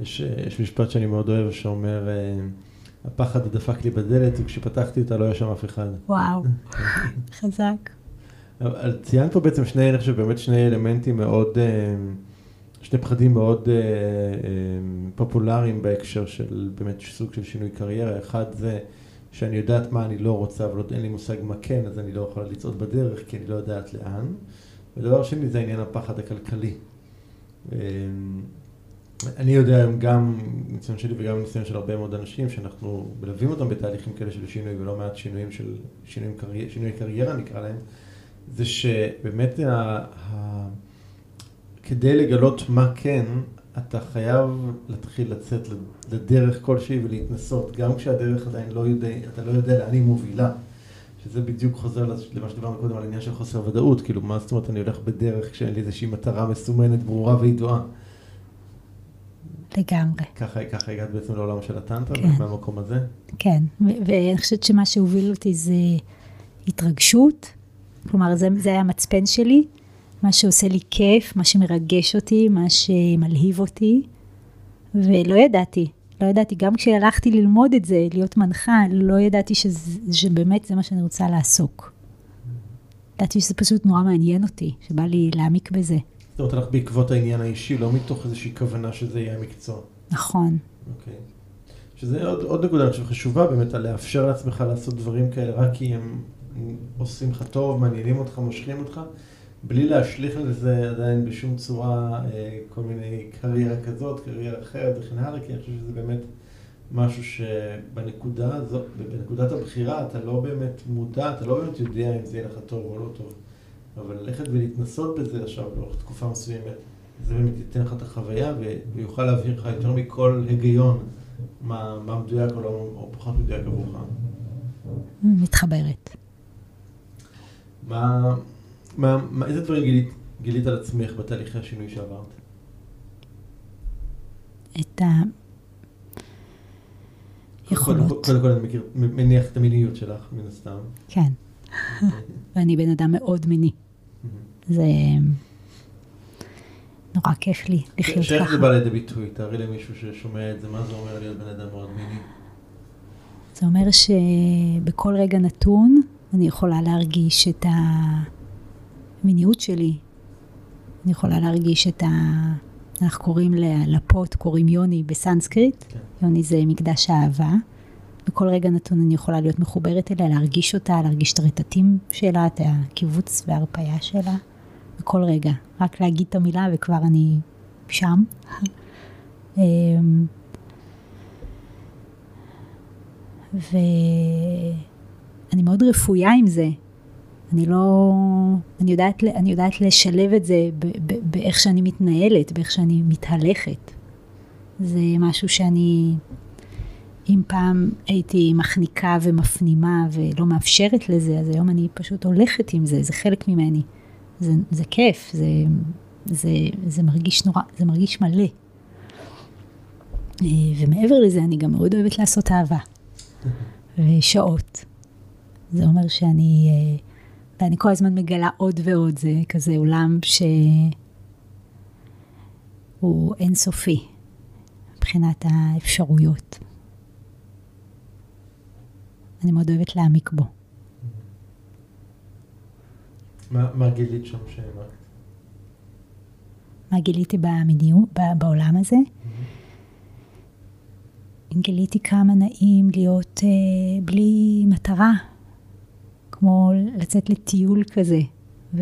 יש, יש משפט שאני מאוד אוהב שאומר הפחד דפק לי בדלת, וכשפתחתי אותה לא היה שם אף אחד. וואו, חזק. ציינת פה בעצם שני, אני חושב, באמת שני אלמנטים מאוד, אה, שני פחדים מאוד אה, אה, פופולריים בהקשר של באמת סוג של שינוי קריירה. אחד זה שאני יודעת מה אני לא רוצה, אבל עוד אין לי מושג מה כן, אז אני לא יכולה לצעוד בדרך, כי אני לא יודעת לאן. ודבר שני זה עניין הפחד הכלכלי. אני יודע גם ניסיון שלי וגם ניסיון של הרבה מאוד אנשים שאנחנו מלווים אותם בתהליכים כאלה של שינוי ולא מעט שינויים של שינויים קרייר, שינוי קריירה נקרא להם, זה שבאמת ה, ה, כדי לגלות מה כן, אתה חייב להתחיל לצאת לדרך כלשהי ולהתנסות, גם כשהדרך עדיין לא יודע, אתה לא יודע לאן היא מובילה. שזה בדיוק חוזר למה שדיברנו קודם על עניין של חוסר ודאות, כאילו מה זאת אומרת אני הולך בדרך כשאין לי איזושהי מטרה מסומנת, ברורה וידועה. לגמרי. ככה, ככה הגעת בעצם לעולם של הטנטרה, כן. מהמקום הזה? כן, ואני חושבת שמה שהוביל אותי זה התרגשות, כלומר זה, זה היה המצפן שלי, מה שעושה לי כיף, מה שמרגש אותי, מה שמלהיב אותי, ולא ידעתי, לא ידעתי, גם כשהלכתי ללמוד את זה, להיות מנחה, לא ידעתי שזה, שבאמת זה מה שאני רוצה לעסוק. ידעתי שזה פשוט נורא מעניין אותי, שבא לי להעמיק בזה. זאת אומרת, הלך בעקבות העניין האישי, לא מתוך איזושהי כוונה שזה יהיה המקצוע. נכון, אוקיי. שזה עוד, עוד נקודה, אני חושב, חשובה באמת, על לאפשר לעצמך לעשות דברים כאלה רק כי הם עושים לך טוב, מעניינים אותך, מושכים אותך, בלי להשליך לזה עדיין בשום צורה אה, כל מיני קריירה כזאת, קריירה אחרת וכן הלאה, כי אני חושב שזה באמת משהו שבנקודה הזאת, בנקודת הבחירה, אתה לא באמת מודע, אתה לא באמת יודע אם זה יהיה לך טוב או לא טוב. אבל ללכת ולהתנסות בזה עכשיו לאורך תקופה מסוימת, זה באמת ייתן לך את החוויה ויוכל להבהיר לך יותר מכל היגיון מה, מה מדויק או, לא, או פחות מדויק עבורך. מתחברת. מה, מה, מה, איזה דברים גילית, גילית על עצמך בתהליכי השינוי שעברת? את היכולות. קודם, קודם כל אני מכיר, מניח את המיניות שלך, מן הסתם. כן, ואני בן אדם מאוד מיני. זה נורא כיף לי לחיות שאיך ככה. זה בא לידי ביטוי? תארי למישהו ששומע את זה, מה זה אומר להיות בן אדם מאוד מיני? זה אומר שבכל רגע נתון אני יכולה להרגיש את המיניות שלי. אני יכולה להרגיש את ה... אנחנו קוראים לפוט, קוראים יוני בסנסקריט. כן. יוני זה מקדש האהבה. בכל רגע נתון אני יכולה להיות מחוברת אליה, להרגיש אותה, להרגיש את הרטטים שלה, את הקיבוץ וההרפאיה שלה. בכל רגע. רק להגיד את המילה וכבר אני שם. אמ, ואני מאוד רפויה עם זה. אני לא... אני יודעת, אני יודעת לשלב את זה ב, ב, באיך שאני מתנהלת, באיך שאני מתהלכת. זה משהו שאני, אם פעם הייתי מחניקה ומפנימה ולא מאפשרת לזה, אז היום אני פשוט הולכת עם זה, זה חלק ממני. זה, זה כיף, זה, זה, זה מרגיש נורא, זה מרגיש מלא. אה, ומעבר לזה, אני גם מאוד אוהבת לעשות אהבה. ושעות. זה אומר שאני, אה, ואני כל הזמן מגלה עוד ועוד, זה כזה עולם שהוא אינסופי מבחינת האפשרויות. אני מאוד אוהבת להעמיק בו. מה, מה גילית שם שהעמקת? מה גיליתי במדיניות, ב- בעולם הזה? גיליתי כמה נעים להיות אה, בלי מטרה, כמו לצאת לטיול כזה, וכן,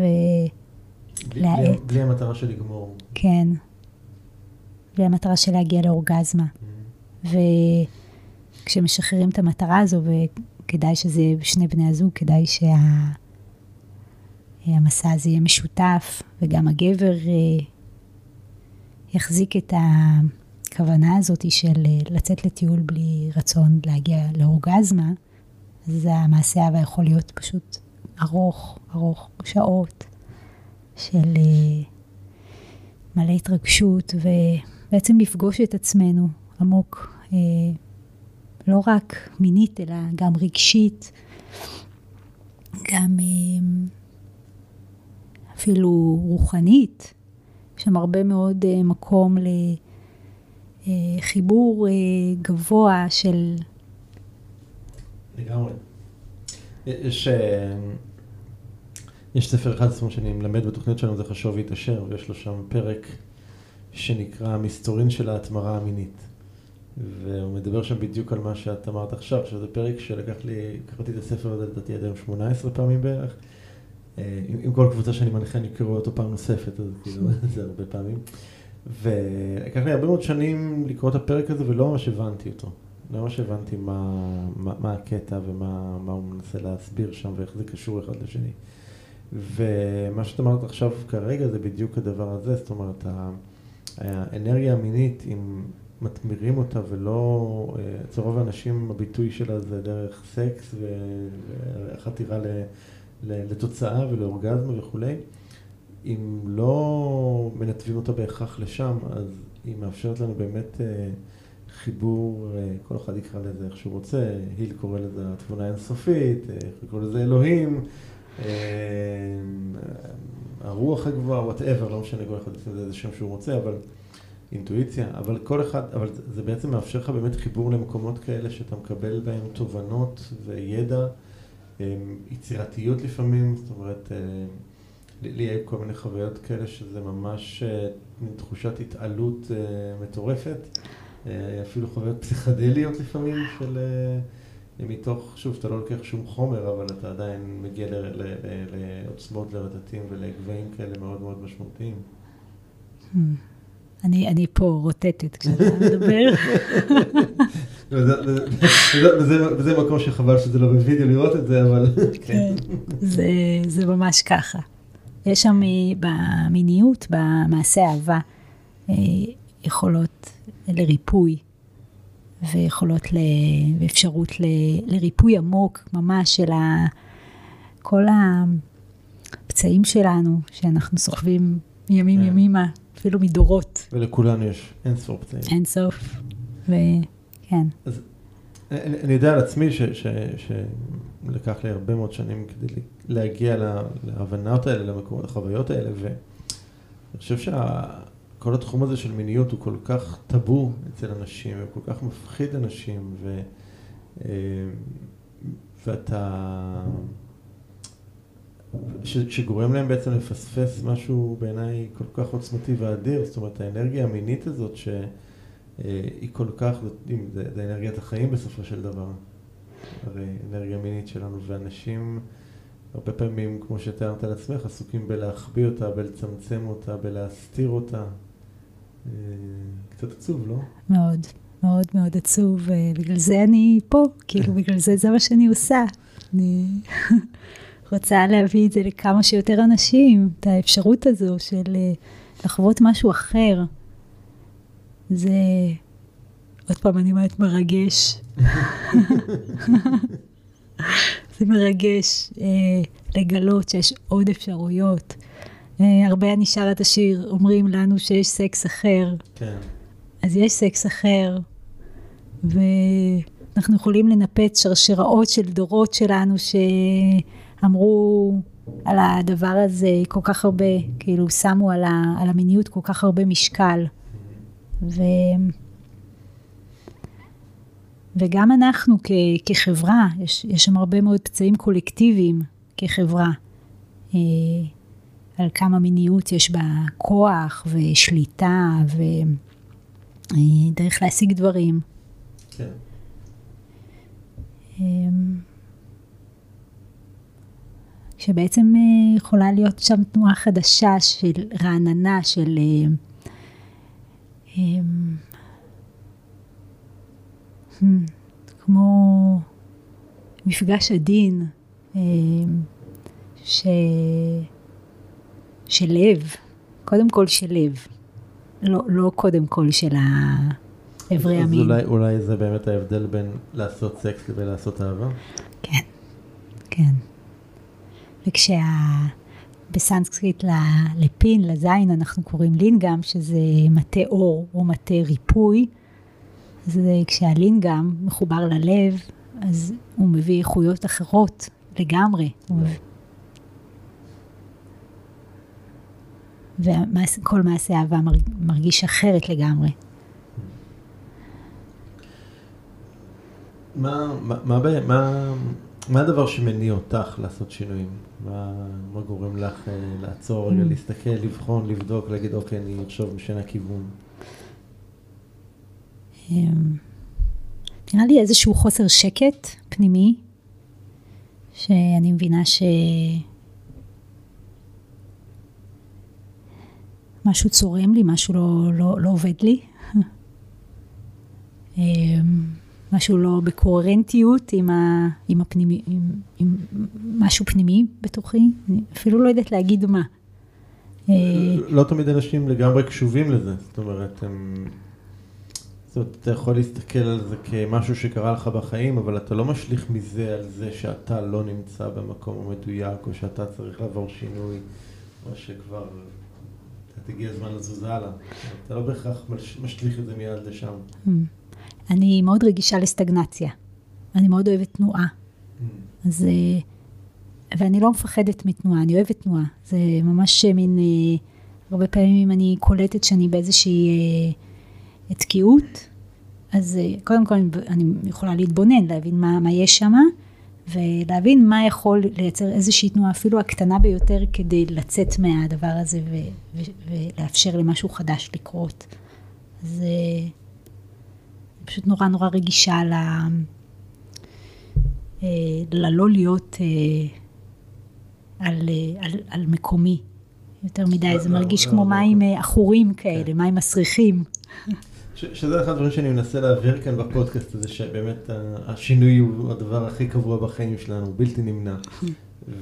בלי. בלי, בלי המטרה של לגמור. בלי המטרה של להגיע לאורגזמה. וכשמשחררים את המטרה הזו, וכדאי שזה שני בני הזוג, כדאי שהמסע הזה יהיה משותף, וגם הגבר אה, יחזיק את הכוונה הזאת של אה, לצאת לטיול בלי רצון להגיע לאורגזמה, אז המעשה אהבה יכול להיות פשוט ארוך, ארוך, שעות של אה, מלא התרגשות, ובעצם לפגוש את עצמנו עמוק, אה, לא רק מינית, אלא גם רגשית, גם אה, אפילו רוחנית. יש שם הרבה מאוד אה, מקום לחיבור אה, גבוה של לגמרי. יש, אה, יש ספר אחד אומרת, שאני מלמד בתוכנית שלנו, זה חשוב והתעשר, ויש לו שם פרק שנקרא מסתורין של ההתמרה המינית. והוא מדבר שם בדיוק על מה שאת אמרת עכשיו, שזה פרק שלקח לי, קראתי את הספר הזה לדעתי עד היום 18 פעמים בערך. אה, עם, כל קבוצה שאני מנחה אני קורא אותו פעם נוספת, אז כאילו זה הרבה פעמים. ולקח לי הרבה מאוד שנים לקרוא את הפרק הזה ולא ממש הבנתי אותו. לא ממש הבנתי מה, מה, מה הקטע ומה מה הוא מנסה להסביר שם ואיך זה קשור אחד לשני. ומה שאת אמרת עכשיו כרגע זה בדיוק הדבר הזה, זאת אומרת, האנרגיה המינית, אם מתמירים אותה ולא, אה, אצל רוב האנשים הביטוי שלה זה דרך סקס וחתירה ל- לתוצאה ולאורגזמה וכולי, אם לא מנתבים אותה בהכרח לשם, אז היא מאפשרת לנו באמת אה, חיבור, אה, כל אחד יקרא לזה איך שהוא רוצה, היל קורא לזה התבונה האינסופית, איך לקרוא לזה אלוהים, הרוח הגבוהה, וואטאבר, לא משנה, כל אחד יוצא לזה איזה שם שהוא רוצה, אבל אינטואיציה, אבל כל אחד, אבל זה בעצם מאפשר לך באמת חיבור למקומות כאלה שאתה מקבל בהם תובנות וידע, יצירתיות לפעמים, זאת אומרת, לי היו כל מיני חוויות כאלה שזה ממש מין תחושת התעלות מטורפת, אפילו חוויות פסיכדליות לפעמים של... מתוך, שוב, אתה לא לוקח שום חומר, אבל אתה עדיין מגיע לעוצמות, לרטטים ולגבהים כאלה מאוד מאוד משמעותיים. Hmm. אני, אני פה רוטטת כשאתה מדבר. וזה מקום שחבל שזה לא בווידאו לראות את זה, אבל כן. זה, זה ממש ככה. יש שם במיניות, במעשה אהבה, אה, יכולות לריפוי, ויכולות לאפשרות לריפוי עמוק ממש של כל הפצעים שלנו, שאנחנו סוחבים ימים כן. ימימה, אפילו מדורות. ולכולנו יש אין סוף פצעים. אין סוף, וכן. אז אני יודע על עצמי ש, ש, שלקח לי הרבה מאוד שנים כדי להגיע להבנות האלה, למקומות, לחוויות האלה, ואני חושב שכל התחום הזה של מיניות הוא כל כך טאבו אצל אנשים, וכל כך מפחיד אנשים, ו, אה, ואתה... ש, שגורם להם בעצם לפספס משהו בעיניי כל כך עוצמתי ואדיר, זאת אומרת האנרגיה המינית הזאת שהיא כל כך, זה, זה אנרגיית החיים בסופו של דבר, הרי אנרגיה מינית שלנו, ואנשים הרבה פעמים, כמו שתיארת על עצמך, עסוקים בלהחביא אותה, בלצמצם אותה, בלהסתיר אותה. אה, קצת עצוב, לא? מאוד, מאוד מאוד עצוב, ובגלל זה אני פה, כאילו בגלל זה זה מה שאני עושה. אני רוצה להביא את זה לכמה שיותר אנשים, את האפשרות הזו של אה, לחוות משהו אחר. זה, עוד פעם אני אומרת מרגש. זה מרגש אה, לגלות שיש עוד אפשרויות. אה, הרבה אני שרה את השיר, אומרים לנו שיש סקס אחר. כן. אז יש סקס אחר, ואנחנו יכולים לנפץ שרשראות של דורות שלנו שאמרו על הדבר הזה כל כך הרבה, כאילו שמו על, ה, על המיניות כל כך הרבה משקל. ו... וגם אנחנו כ, כחברה, יש, יש שם הרבה מאוד פצעים קולקטיביים כחברה, אה, על כמה מיניות יש בה כוח ושליטה ודרך אה, להשיג דברים. כן. אה, שבעצם אה, יכולה להיות שם תנועה חדשה של רעננה, של... אה, אה, כמו מפגש עדין אה, ש... של לב, קודם כל של לב, לא, לא קודם כל של האיברי המין. אז אולי, אולי זה באמת ההבדל בין לעשות סקס לבין לעשות אהבה? כן, כן. וכשה... בסנסקריט לפין, לזין, אנחנו קוראים לינגאם, שזה מטה אור או מטה ריפוי. אז כשהלינגאם מחובר ללב, אז הוא מביא איכויות אחרות לגמרי. וכל מעשה אהבה מרגיש אחרת לגמרי. מה, מה, מה, מה, מה הדבר שמניע אותך לעשות שינויים? מה, מה גורם לך אה, לעצור רגע. להסתכל, לבחון, לבדוק, להגיד, אוקיי, אני אחשוב משנה כיוון? אמ, נראה לי איזשהו חוסר שקט פנימי, שאני מבינה ש... משהו צורם לי, משהו לא, לא, לא עובד לי. משהו לא בקוהרנטיות עם, ה, עם, הפנימי, עם, עם משהו פנימי בתוכי, אני אפילו לא יודעת להגיד מה. אה, לא תמיד אנשים לגמרי קשובים לזה, זאת אומרת, הם... זאת אומרת, אתה יכול להסתכל על זה כמשהו שקרה לך בחיים, אבל אתה לא משליך מזה על זה שאתה לא נמצא במקום המדויק, או שאתה צריך לעבור שינוי, או שכבר הגיע הזמן לזוז הלאה. אתה לא בהכרח משליך את זה מיד לשם. Mm. אני מאוד רגישה לסטגנציה. אני מאוד אוהבת תנועה. Mm. אז... אה, ואני לא מפחדת מתנועה, אני אוהבת תנועה. זה ממש מין... אה, הרבה פעמים אני קולטת שאני באיזושהי אה, תקיעות, אז קודם כל אני יכולה להתבונן, להבין מה, מה יש שם, ולהבין מה יכול לייצר איזושהי תנועה, אפילו הקטנה ביותר, כדי לצאת מהדבר הזה ו, ו, ולאפשר למשהו חדש לקרות. אז פשוט נורא נורא רגישה ל... אה, ללא להיות אה, על, אה, על, על מקומי יותר מדי, זה מרגיש כמו מים עכורים כאלה, כן. מים מסריחים. שזה אחד הדברים שאני מנסה להעביר כאן בפודקאסט הזה, שבאמת השינוי הוא הדבר הכי קבוע בחיים שלנו, בלתי נמנע.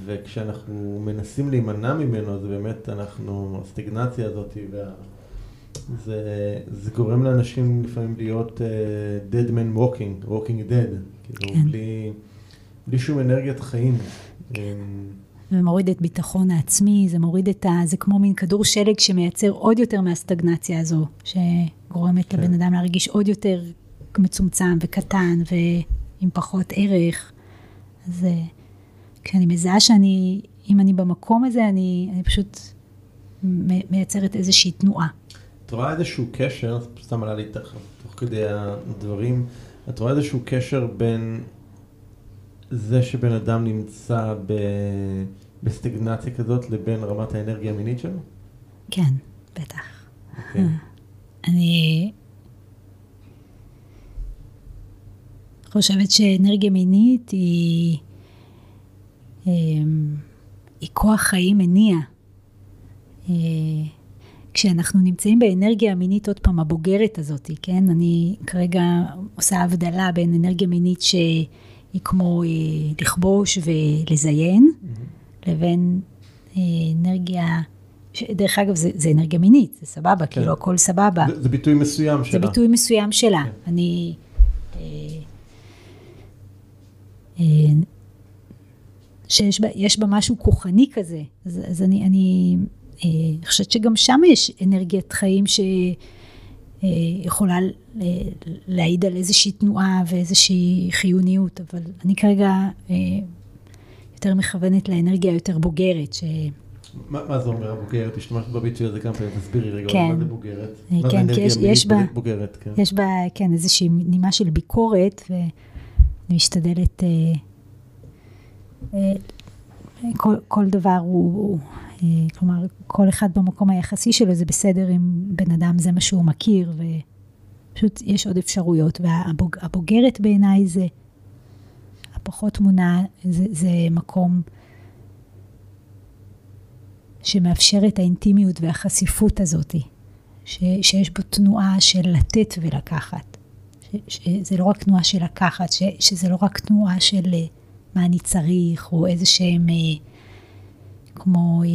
וכשאנחנו מנסים להימנע ממנו, אז באמת אנחנו, הסטגנציה הזאת, וה... זה, זה גורם לאנשים לפעמים להיות uh, dead man walking, walking dead, כאילו כן. בלי, בלי שום אנרגיית חיים. זה מוריד את ביטחון העצמי, זה מוריד את ה... זה כמו מין כדור שלג שמייצר עוד יותר מהסטגנציה הזו, שגורמת כן. לבן אדם להרגיש עוד יותר מצומצם וקטן ועם פחות ערך. אז אה, כשאני מזהה שאני, אם אני במקום הזה, אני, אני פשוט מייצרת איזושהי תנועה. את רואה איזשהו קשר, סתם עלה לי תוך כדי הדברים, את רואה איזשהו קשר בין זה שבן אדם נמצא ב... בסטגנציה כזאת לבין רמת האנרגיה המינית שלו? כן, בטח. Okay. אוקיי. אני חושבת שאנרגיה מינית היא, אמ, היא כוח חיים מניע. אה, כשאנחנו נמצאים באנרגיה המינית, עוד פעם, הבוגרת הזאת, כן? אני כרגע עושה הבדלה בין אנרגיה מינית שהיא כמו אה, לכבוש ולזיין, mm-hmm. לבין אה, אנרגיה... דרך אגב, זה, זה אנרגיה מינית, זה סבבה, כן. כאילו הכל סבבה. זה, זה ביטוי מסוים שלה. זה ביטוי מסוים שלה. כן. אני... אה, אה, שיש בה, בה משהו כוחני כזה, אז, אז אני, אני אני חושבת שגם שם יש אנרגיית חיים שיכולה אה, להעיד על איזושהי תנועה ואיזושהי חיוניות, אבל אני כרגע אה, יותר מכוונת לאנרגיה יותר בוגרת. ש... מה, מה זה אומר הבוגרת? השתמשת בביטוי הזה כמה פעמים, תסבירי רגע, כן. מה זה בוגרת? כן, כי יש, יש בה, בוגרת, כן. יש בה, כן, איזושהי נימה של ביקורת, ואני משתדלת, אה, אה, כל, כל דבר הוא, אה, כלומר, כל אחד במקום היחסי שלו זה בסדר אם בן אדם זה מה שהוא מכיר, ופשוט יש עוד אפשרויות. והבוגרת בעיניי זה, הפחות תמונה, זה, זה מקום שמאפשר את האינטימיות והחשיפות הזאת, ש, שיש בו תנועה של לתת ולקחת. שזה לא רק תנועה של לקחת, שזה לא רק תנועה של אה, מה אני צריך, או איזה שהם... אה, כמו, אה,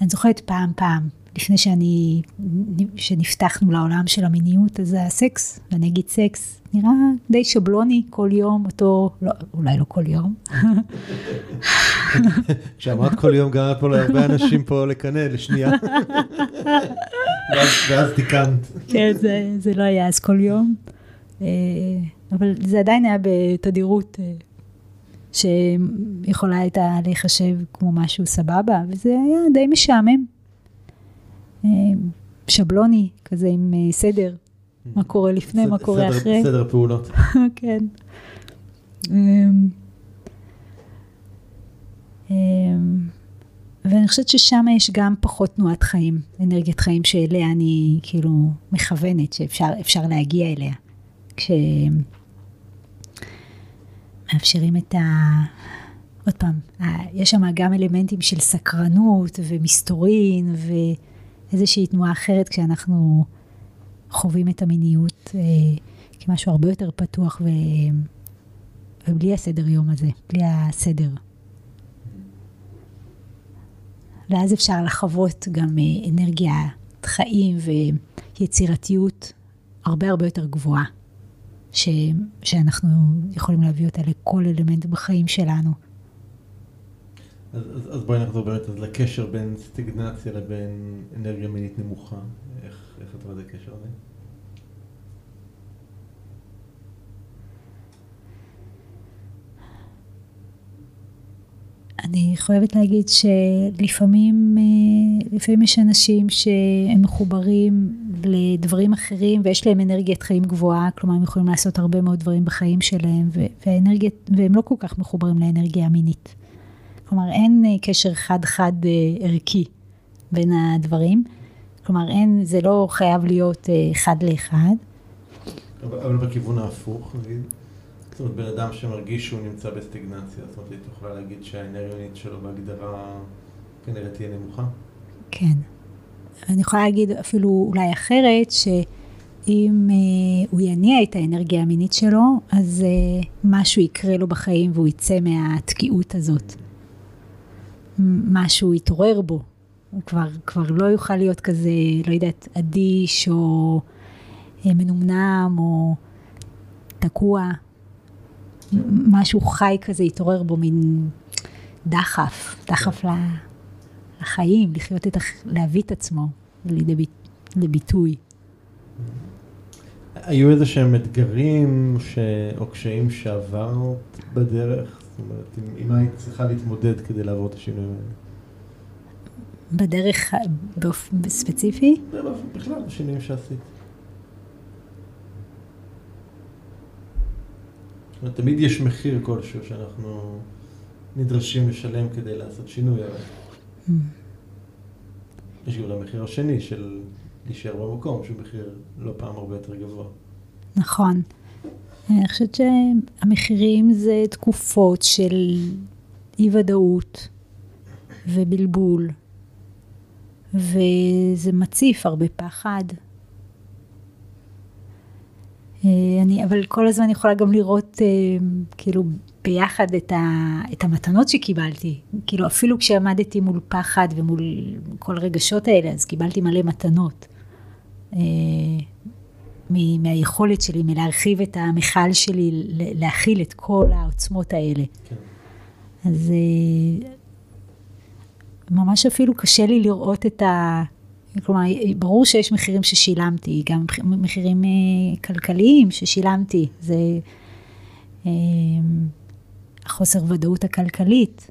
אני זוכרת פעם פעם, לפני שאני, שנפתחנו לעולם של המיניות, אז הסקס, ואני אגיד סקס, נראה די שבלוני כל יום, אותו, לא, אולי לא כל יום. כשאמרת כל יום, גרמת פה להרבה אנשים פה לקנא לשנייה. ואז, תיקנת. כן, זה, זה לא היה אז כל יום, אה, אבל זה עדיין היה בתדירות אה, שיכולה הייתה להיחשב כמו משהו סבבה, וזה היה די משעמם. אה, שבלוני, כזה עם אה, סדר, מה קורה לפני, מה קורה אחרי. סדר פעולות. כן. אמ, אמ, ואני חושבת ששם יש גם פחות תנועת חיים, אנרגיית חיים שאליה אני כאילו מכוונת, שאפשר להגיע אליה. כש... מאפשרים את ה... עוד פעם, יש שם גם אלמנטים של סקרנות ומסתורין ואיזושהי תנועה אחרת כשאנחנו חווים את המיניות אה, כמשהו הרבה יותר פתוח ו... ובלי הסדר יום הזה, בלי הסדר. ואז אפשר לחוות גם אה, אנרגיית חיים ויצירתיות הרבה הרבה יותר גבוהה. ש, שאנחנו יכולים להביא אותה לכל אלמנט בחיים שלנו. אז, אז, אז בואי נחזור באמת אז לקשר בין סטיגנציה לבין אנרגיה מינית נמוכה. איך, איך את רואה את הקשר הזה? אני חייבת להגיד שלפעמים אה, לפעמים יש אנשים שהם מחוברים לדברים אחרים ויש להם אנרגיית חיים גבוהה, כלומר הם יכולים לעשות הרבה מאוד דברים בחיים שלהם והאנרגיה, והם לא כל כך מחוברים לאנרגיה המינית. כלומר אין אה, קשר חד-חד אה, ערכי בין הדברים, כלומר אין, זה לא חייב להיות אחד לאחד. אבל, אבל בכיוון ההפוך, נגיד? זאת אומרת, בן אדם שמרגיש שהוא נמצא בסטיגנציה, זאת אומרת, היא יכולה להגיד שהאנרגיה שלו בהגדרה כנראה תהיה נמוכה? כן. אני יכולה להגיד אפילו אולי אחרת, שאם אה, הוא יניע את האנרגיה המינית שלו, אז אה, משהו יקרה לו בחיים והוא יצא מהתקיעות הזאת. משהו יתעורר בו. הוא כבר, כבר לא יוכל להיות כזה, לא יודעת, אדיש או אה, מנומנם או תקוע. משהו חי כזה יתעורר בו, מין דחף, דחף לחיים, לחיות את, להביא את עצמו לביטוי. היו איזה שהם אתגרים ש... או קשיים שעברת בדרך? זאת אומרת, עם מה היית צריכה להתמודד כדי לעבור את השינויים האלה? בדרך באופן ספציפי? בכלל, בשינויים שעשית. זאת אומרת, תמיד יש מחיר כלשהו שאנחנו נדרשים לשלם כדי לעשות שינוי, אבל mm. יש גם המחיר השני של להישאר במקום, שהוא מחיר לא פעם הרבה יותר גבוה. נכון. אני חושבת שהמחירים זה תקופות של אי ודאות ובלבול, וזה מציף הרבה פחד. אה, אני, אבל כל הזמן יכולה גם לראות אה, כאילו ביחד את, ה, את המתנות שקיבלתי. כאילו אפילו כשעמדתי מול פחד ומול כל הרגשות האלה, אז קיבלתי מלא מתנות. אה, מהיכולת שלי, מלהרחיב את המכל שלי, להכיל את כל העוצמות האלה. כן. אז ממש אפילו קשה לי לראות את ה... כלומר, ברור שיש מחירים ששילמתי, גם מחירים אה, כלכליים ששילמתי, זה אה, החוסר ודאות הכלכלית.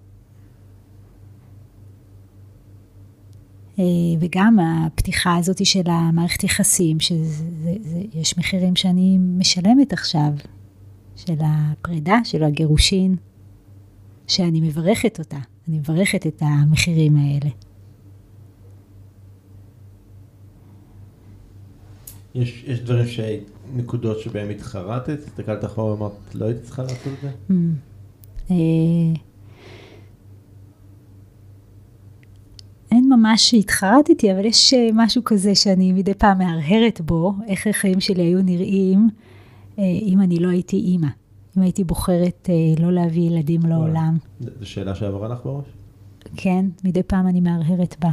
אה, וגם הפתיחה הזאת של המערכת יחסים, שיש מחירים שאני משלמת עכשיו, של הפרידה, של הגירושין, שאני מברכת אותה, אני מברכת את המחירים האלה. יש, יש דברים, ש... נקודות שבהם התחרטת? הסתכלת אחורה ואמרת, לא הייתי צריכה לעשות את זה? Mm. אה, אין ממש שהתחרטתי, אבל יש אה, משהו כזה שאני מדי פעם מהרהרת בו, איך החיים שלי היו נראים אה, אם אני לא הייתי אימא. אם הייתי בוחרת לא להביא ילדים לעולם. זו שאלה שעברה לך בראש? כן, מדי פעם אני מהרהרת בה.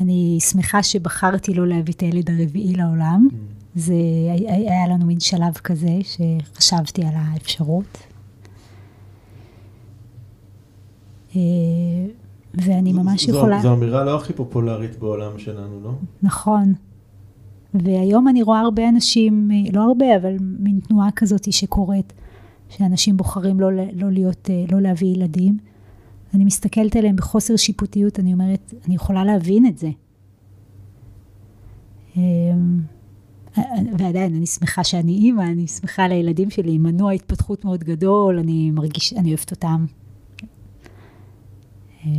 אני שמחה שבחרתי לא להביא את הילד הרביעי לעולם. Mm. זה היה לנו מין שלב כזה שחשבתי על האפשרות. אה, ואני ממש זו, יכולה... זו אמירה לא הכי פופולרית בעולם שלנו, לא? נכון. והיום אני רואה הרבה אנשים, לא הרבה, אבל מין תנועה כזאת שקורית, שאנשים בוחרים לא, לא להיות, אה, לא להביא ילדים. אני מסתכלת עליהם בחוסר שיפוטיות, אני אומרת, אני יכולה להבין את זה. אמ, ועדיין, אני שמחה שאני אימא, אני שמחה על הילדים שלי, מנוע התפתחות מאוד גדול, אני מרגיש, אני אוהבת אותם. אמ,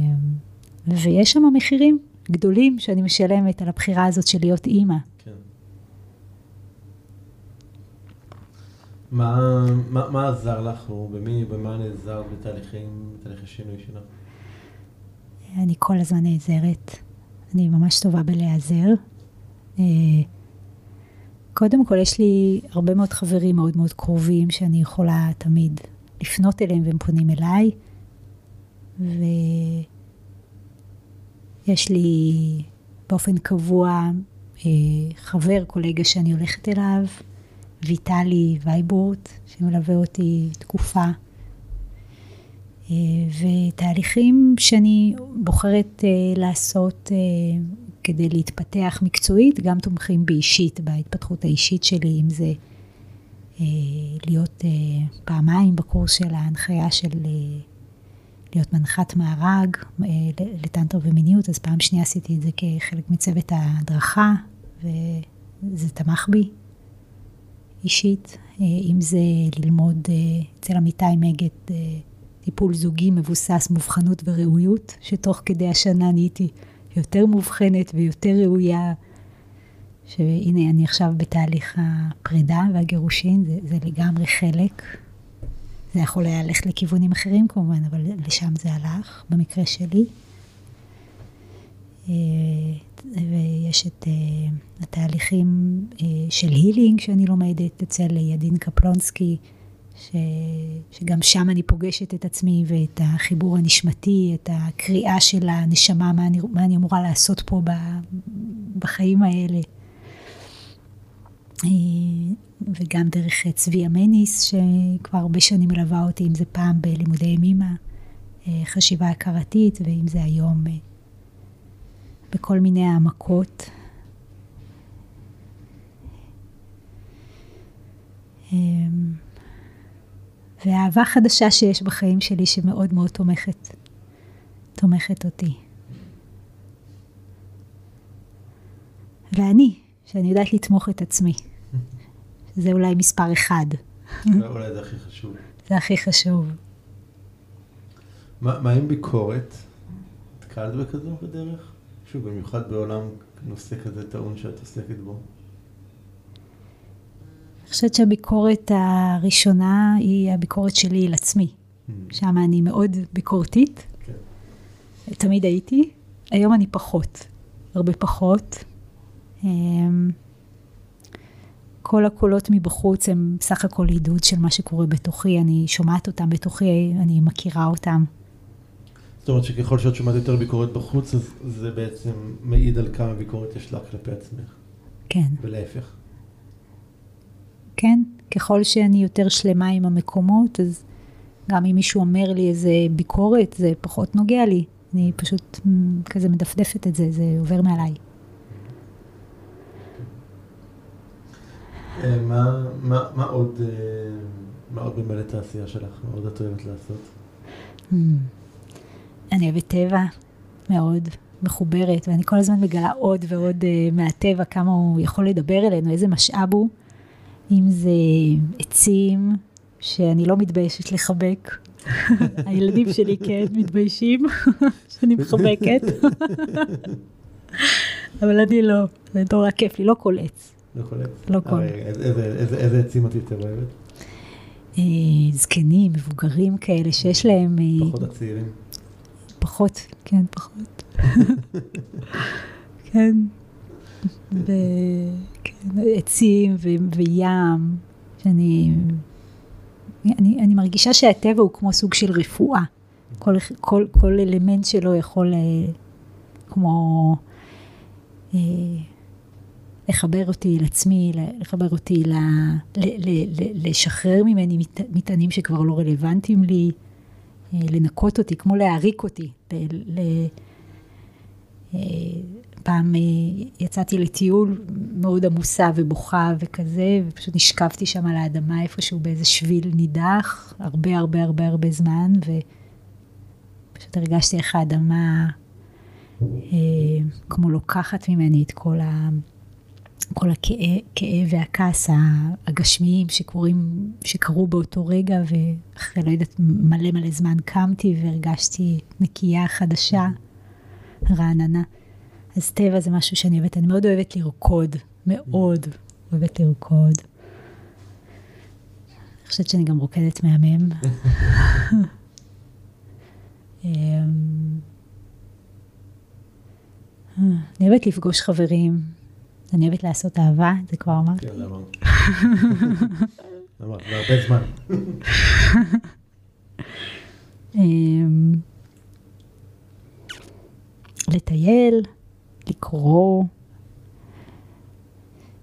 ויש שם מחירים גדולים שאני משלמת על הבחירה הזאת של להיות אימא. כן. מה, מה, מה עזר לך, או במי, במה נעזרת בתהליכים, בתהליכי שינוי שלך? אני כל הזמן נעזרת. אני ממש טובה בלהיעזר. אה, קודם כל, יש לי הרבה מאוד חברים מאוד מאוד קרובים שאני יכולה תמיד לפנות אליהם והם פונים אליי. ויש לי באופן קבוע אה, חבר, קולגה שאני הולכת אליו, ויטלי וייבורט, שמלווה אותי תקופה. ותהליכים שאני בוחרת לעשות כדי להתפתח מקצועית, גם תומכים באישית, בהתפתחות האישית שלי, אם זה להיות פעמיים בקורס של ההנחיה של להיות מנחת מארג לטנטר ומיניות, אז פעם שנייה עשיתי את זה כחלק מצוות ההדרכה, וזה תמך בי אישית, אם זה ללמוד אצל עמיתי מגד טיפול זוגי מבוסס מובחנות וראויות, שתוך כדי השנה נהייתי יותר מובחנת ויותר ראויה, שהנה אני עכשיו בתהליך הפרידה והגירושין, זה, זה לגמרי חלק. זה יכול היה ללכת לכיוונים אחרים כמובן, אבל לשם זה הלך, במקרה שלי. אה, ויש את אה, התהליכים אה, של הילינג שאני לומדת אצל ידין קפלונסקי, ש... שגם שם אני פוגשת את עצמי ואת החיבור הנשמתי, את הקריאה של הנשמה, מה אני, מה אני אמורה לעשות פה בחיים האלה. וגם דרך צבי אמניס, שכבר הרבה שנים מלווה אותי, אם זה פעם בלימודי ימימה, חשיבה הכרתית, ואם זה היום בכל מיני העמקות. ואהבה חדשה שיש בחיים שלי שמאוד מאוד תומכת, תומכת אותי. ואני, שאני יודעת לתמוך את עצמי. זה אולי מספר אחד. אולי זה הכי חשוב. זה הכי חשוב. מה, מה עם ביקורת? נתקלת בכזו בדרך? שוב, במיוחד בעולם נושא כזה טעון שאת עוסקת בו. אני חושבת שהביקורת הראשונה היא הביקורת שלי על עצמי. Mm. שם אני מאוד ביקורתית. כן. תמיד הייתי. היום אני פחות. הרבה פחות. אמ, כל הקולות מבחוץ הם סך הכל עידוד של מה שקורה בתוכי, אני שומעת אותם בתוכי, אני מכירה אותם. זאת אומרת שככל שאת שומעת יותר ביקורת בחוץ, אז זה בעצם מעיד על כמה ביקורת יש לך כלפי עצמך. כן. ולהפך. כן, ככל שאני יותר שלמה עם המקומות, אז גם אם מישהו אומר לי איזה ביקורת, זה פחות נוגע לי. אני פשוט כזה מדפדפת את זה, זה עובר מעליי. אה, מה, מה, מה עוד, אה, מה עוד במלא את העשייה שלך? מה עוד את אוהבת לעשות? אני אוהבת טבע מאוד, מחוברת, ואני כל הזמן מגלה עוד ועוד uh, מהטבע, כמה הוא יכול לדבר אלינו, איזה משאב הוא. אם זה עצים, שאני לא מתביישת לחבק. הילדים שלי כן מתביישים שאני מחבקת. אבל אני לא, זה נורא כיף לי, לא כל עץ. לא כל עץ? לא כל. איזה עצים את יותר אוהבת? אה, זקנים, מבוגרים כאלה, שיש להם... אה, פחות הצעירים. פחות, כן, פחות. כן. ו... כן, ו... וים, שאני... אני, אני מרגישה שהטבע הוא כמו סוג של רפואה. כל, כל, כל אלמנט שלו יכול אה, כמו אה, לחבר אותי לעצמי, לחבר אותי, ל, ל, ל, ל, לשחרר ממני מטענים שכבר לא רלוונטיים לי. אה, לנקות אותי, כמו להעריק אותי. ל, אה, פעם אה, יצאתי לטיול מאוד עמוסה ובוכה וכזה, ופשוט נשכבתי שם על האדמה איפשהו באיזה שביל נידח, הרבה הרבה הרבה הרבה זמן, ופשוט הרגשתי איך האדמה כמו לוקחת ממני את כל ה... כל הכאב והכעס הגשמיים שקורים, שקרו באותו רגע, ואחרי, לא יודעת, מלא מלא זמן קמתי והרגשתי נקייה חדשה, רעננה. אז טבע זה משהו שאני אוהבת, אני מאוד אוהבת לרקוד, מאוד אוהבת לרקוד. אני חושבת שאני גם רוקדת מהמם. אמ, אה, אני אוהבת לפגוש חברים, אני אוהבת לעשות אהבה, זה כבר אמרתי. כן, אמרת. אמרת, הרבה זמן. אמ, לטייל, לקרוא.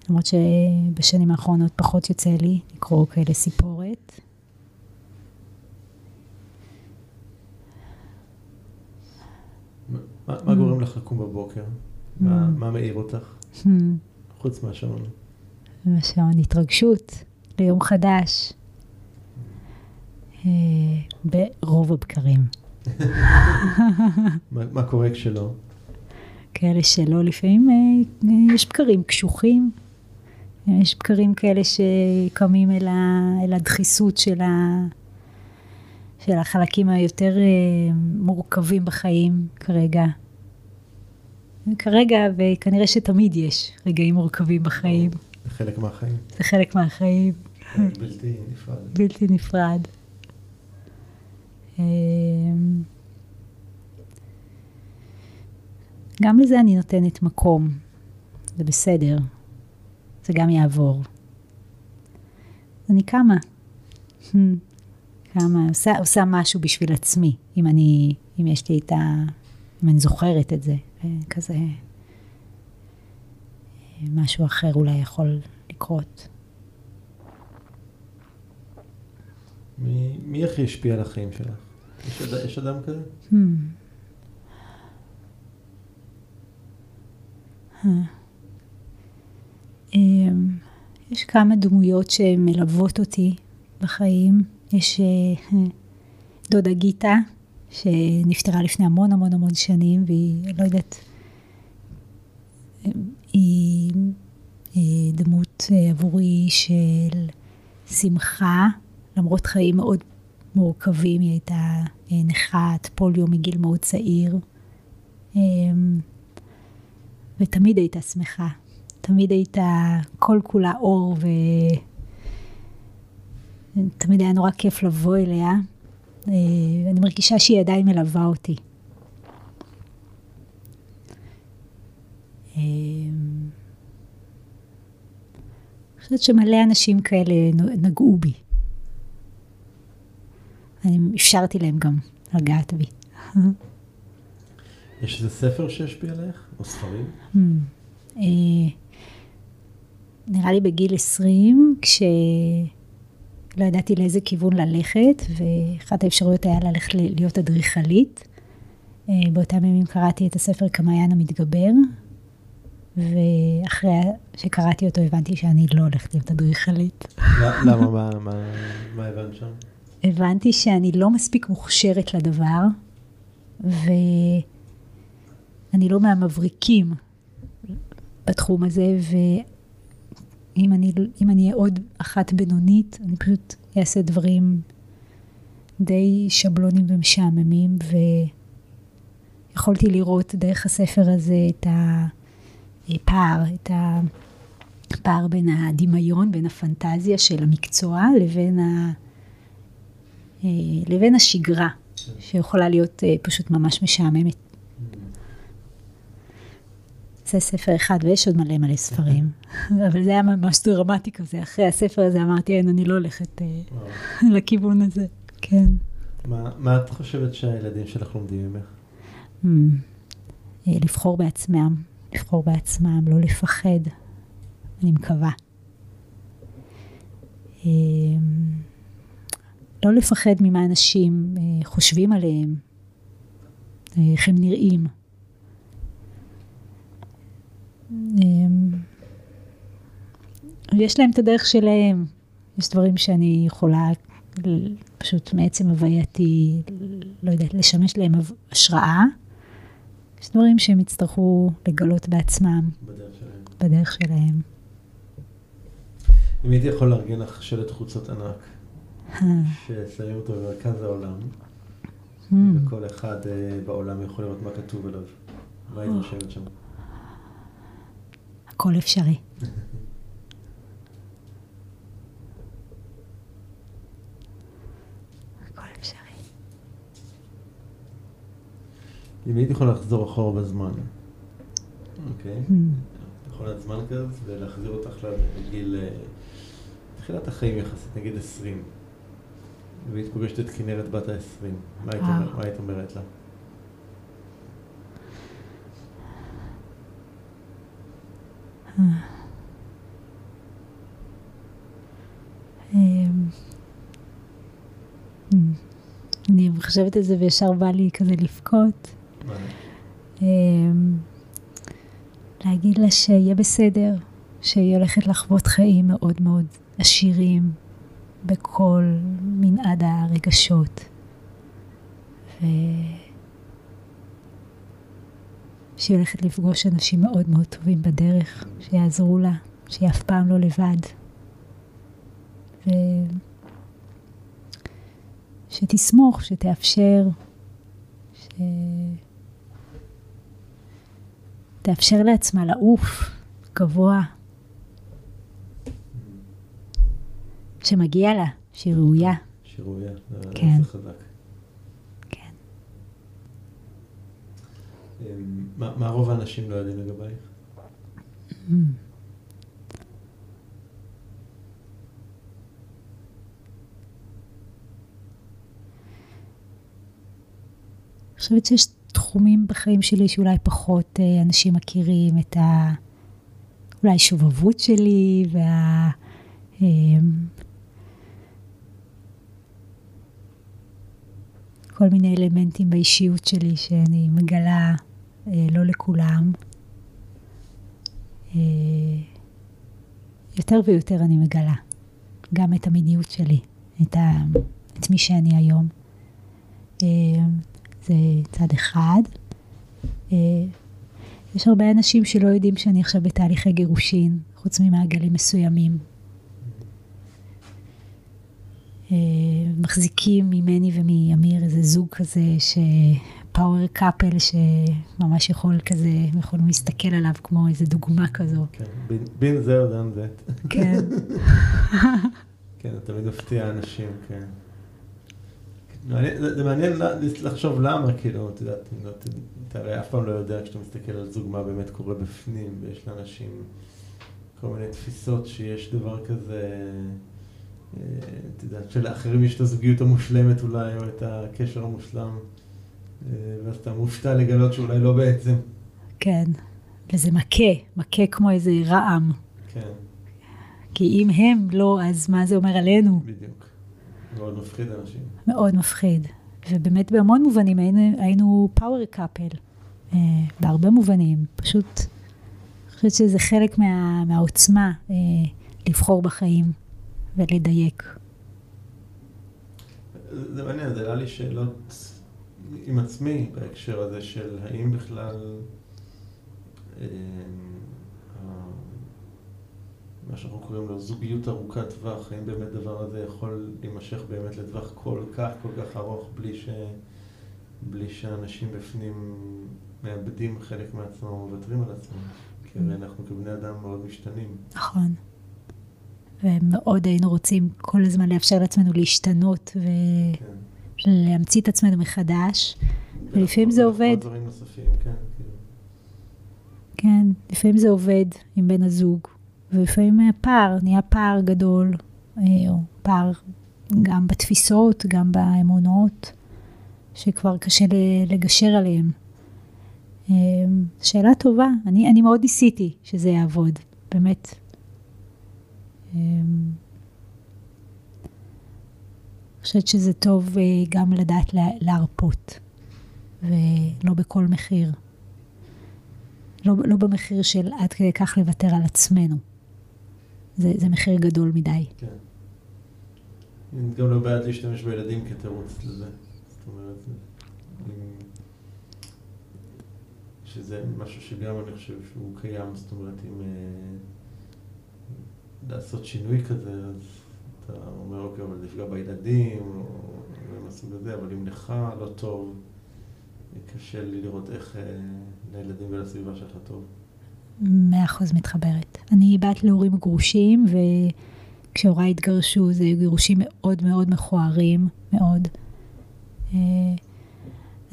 למרות שבשנים האחרונות פחות יוצא לי לקרוא כאלה סיפורת. מה, גורם לך לקום בבוקר? מה, מה מעיר אותך? חוץ מהשעון. מהשעון התרגשות ליום חדש. אה, ברוב הבקרים. מה, מה קורה כשלא? כאלה שלא, לפעמים אה, יש בקרים קשוחים, יש בקרים כאלה שקמים אל, ה, אל הדחיסות של, ה, של החלקים היותר אה, מורכבים בחיים כרגע. כרגע, וכנראה שתמיד יש רגעים מורכבים בחיים. זה חלק מהחיים. זה חלק מהחיים. בלתי נפרד. בלתי נפרד. אמ, גם לזה אני נותנת מקום, זה בסדר, זה גם יעבור. אני קמה, קמה, עושה, עושה משהו בשביל עצמי, אם אני, אם יש לי את ה... אם אני זוכרת את זה, כזה משהו אחר אולי יכול לקרות. מי, מי הכי השפיע על החיים שלך? יש, אד, יש אדם כזה? Hmm. אמ, יש כמה דמויות שמלוות אותי בחיים. יש אה, דודה גיטה, שנפטרה לפני המון המון המון שנים, והיא, לא יודעת, היא, היא דמות אה, עבורי של שמחה, למרות חיים מאוד מורכבים, היא הייתה אה, נכת פוליו מגיל מאוד צעיר, ותמיד הייתה שמחה, תמיד הייתה כל כולה אור, ותמיד היה נורא כיף לבוא אליה. אה, אני מרגישה שהיא עדיין מלווה אותי. אמ, אני חושבת שמלא אנשים כאלה נגעו בי. אני אפשרתי להם גם לגעת בי. יש איזה ספר שהשפיע עליך? או ספרים? Hmm. אה, נראה לי בגיל 20, כשלא ידעתי לאיזה כיוון ללכת, ואחת האפשרויות היה ללכת להיות אדריכלית. אה, באותם ימים קראתי את הספר כמעיין המתגבר, ואחרי שקראתי אותו הבנתי שאני לא הולכת להיות אדריכלית. למה? מה הבנת שם? הבנתי שאני לא מספיק מוכשרת לדבר, ואני לא מהמבריקים בתחום הזה, ואם אני, אהיה עוד אחת בינונית, אני פשוט אעשה דברים די שבלונים ומשעממים, ויכולתי לראות דרך הספר הזה את הפער, את הפער בין הדמיון, בין הפנטזיה של המקצוע לבין ה... אה, לבין השגרה, שיכולה להיות אה, פשוט ממש משעממת. זה ספר אחד, ויש עוד מלא מלא ספרים, אבל זה היה ממש דרמטי כזה. אחרי הספר הזה אמרתי, אין, אני לא הולכת אה, לכיוון הזה, כן. מה, מה את חושבת שהילדים שלך לומדים ממך? Hmm. לבחור בעצמם, לבחור בעצמם, לא לפחד, אני מקווה. לא לפחד ממה אנשים אה, חושבים עליהם, אה, איך הם נראים. אמ, יש להם את הדרך שלהם. יש דברים שאני יכולה פשוט מעצם הווייתי, לא יודעת, לשמש להם השראה. יש דברים שהם יצטרכו לגלות בעצמם. בדרך שלהם. בדרך שלהם. אם הייתי יכול לארגן לך שלט חוצות ענק, ששמים אותו במרכז העולם. וכל אחד אה, בעולם יכול לראות מה כתוב עליו. מה היית חושבת שם? הכל אפשרי. אם הייתי יכול לחזור אחורה בזמן, אוקיי? Hmm. יכולת זמן כזה, ולהחזיר אותך לגיל, אה, תחילת החיים יחסית, נגיד 20. והיית פוגשת את כנרת בת ה-20, מה היית אומרת לה? אני חושבת על זה וישר בא לי כזה לבכות. להגיד לה שיהיה בסדר, שהיא הולכת לחוות חיים מאוד מאוד עשירים בכל מנעד הרגשות. ו... שהיא הולכת לפגוש אנשים מאוד מאוד טובים בדרך, שיעזרו לה, שהיא אף פעם לא לבד. ו... שתסמוך, שתאפשר, ש... תאפשר לעצמה לעוף גבוה, שמגיע לה, שהיא ראויה. שהיא ראויה, כן. זה חזק. כן. אמ, מה, מה רוב האנשים לא יודעים לגבייך? חושבת שיש תחומים בחיים שלי שאולי פחות אה, אנשים מכירים את ה... אולי שובבות שלי וה... אמ, כל מיני אלמנטים באישיות שלי שאני מגלה אה, לא לכולם. אה, יותר ויותר אני מגלה גם את המיניות שלי, את, ה, את מי שאני היום. אה, זה צד אחד. אה, יש הרבה אנשים שלא יודעים שאני עכשיו בתהליכי גירושין, חוץ ממעגלים מסוימים. אה, מחזיקים ממני ומאמיר איזה זוג כזה, שפאוור קאפל שממש יכול כזה, יכולים להסתכל עליו כמו איזה דוגמה כזו. כן, בין זה או דן זה. כן. כן, זה תמיד מפתיע אנשים, כן. מעניין, זה, מעניין לחשוב למה, כאילו, את יודעת, לא, אתה הרי אף פעם לא יודע כשאתה מסתכל על זוג מה באמת קורה בפנים, ויש לאנשים כל מיני תפיסות שיש דבר כזה, את יודעת, שלאחרים יש את הזוגיות המושלמת אולי, או את הקשר המושלם, אה, ואז אתה מופתע לגלות שאולי לא בעצם. כן, וזה מכה, מכה כמו איזה רעם. כן. כי אם הם לא, אז מה זה אומר עלינו? בדיוק. מאוד מפחיד אנשים. מאוד מפחיד. ובאמת בהמון מובנים היינו, היינו פאוור קאפל, אה, בהרבה מובנים. פשוט, אני חושבת שזה חלק מה, מהעוצמה אה, לבחור בחיים ולדייק. זה מעניין, זה עלה לי שאלות עם עצמי בהקשר הזה של האם בכלל אה, מה שאנחנו קוראים לו זוגיות ארוכת טווח, האם באמת הדבר הזה יכול להימשך באמת לטווח כל כך כל כך ארוך בלי, ש... בלי שאנשים בפנים מאבדים חלק מעצמם ומוותרים על עצמם? כי הרי אנחנו כבני אדם מאוד משתנים. נכון. ומאוד היינו רוצים כל הזמן לאפשר לעצמנו להשתנות ולהמציא את עצמנו מחדש, ולפעמים זה עובד. כן. כאילו. כן, לפעמים זה עובד עם בן הזוג, ולפעמים פער, נהיה פער גדול, אה, או פער גם בתפיסות, גם באמונות, שכבר קשה לגשר עליהם. אה, שאלה טובה, אני, אני מאוד ניסיתי שזה יעבוד, באמת. אה, אני חושבת שזה טוב גם לדעת להרפות, ולא בכל מחיר. לא, לא במחיר של עד כדי כך לוותר על עצמנו. זה, זה מחיר גדול מדי. כן. אני גם לא בעד להשתמש בילדים כתירוץ לזה. זאת אומרת, שזה משהו שגם אני חושב שהוא קיים, זאת אומרת, אם אה, לעשות שינוי כזה, אז אתה אומר, אוקיי, אבל זה יפגע בילדים, או מהסוג הזה, אבל אם לך לא טוב, קשה לי לראות איך אה, לילדים ולסביבה שלך טוב. מאה אחוז מתחברת. אני בת להורים גרושים, וכשהוריי התגרשו זה גירושים מאוד מאוד מכוערים, מאוד.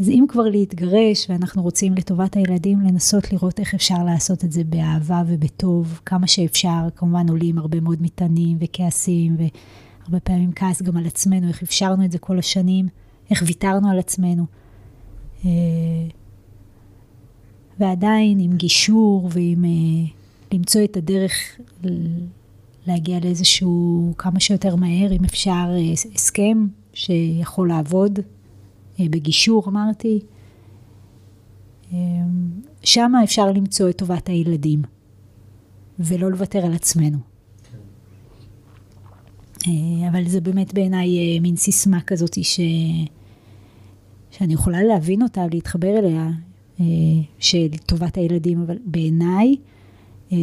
אה, אז אם כבר להתגרש ואנחנו רוצים לטובת הילדים, לנסות לראות איך אפשר לעשות את זה באהבה ובטוב, כמה שאפשר, כמובן עולים הרבה מאוד מטענים וכעסים, והרבה פעמים כעס גם על עצמנו, איך אפשרנו את זה כל השנים, איך ויתרנו על עצמנו. אה, ועדיין עם גישור ועם uh, למצוא את הדרך להגיע לאיזשהו כמה שיותר מהר, אם אפשר, uh, הסכם שיכול לעבוד בגישור, אמרתי. Uh, שם אפשר למצוא את טובת הילדים, ולא לוותר על עצמנו. אה, אבל זה באמת בעיניי אה, מין סיסמה כזאת ש... שאני יכולה להבין אותה, להתחבר אליה, אה, של טובת הילדים, אבל בעיניי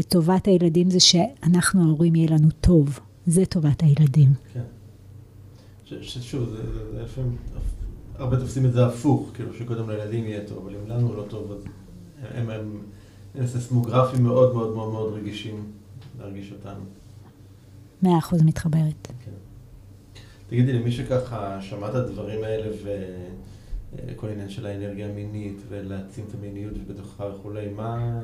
טובת הילדים זה שאנחנו ההורים יהיה לנו טוב, זה טובת הילדים. כן. ששוב, זה לפעמים, הרבה תופסים את זה הפוך, כאילו שקודם לילדים יהיה טוב, אבל אם לנו לא טוב, אז הם, הם, הם ססמוגרפים מאוד מאוד מאוד מאוד רגישים להרגיש אותנו. מאה אחוז מתחברת. כן. תגידי, למי שככה שמע את הדברים האלה וכל עניין של האנרגיה המינית ולהעצים את המיניות ובתוכה וכולי, מה,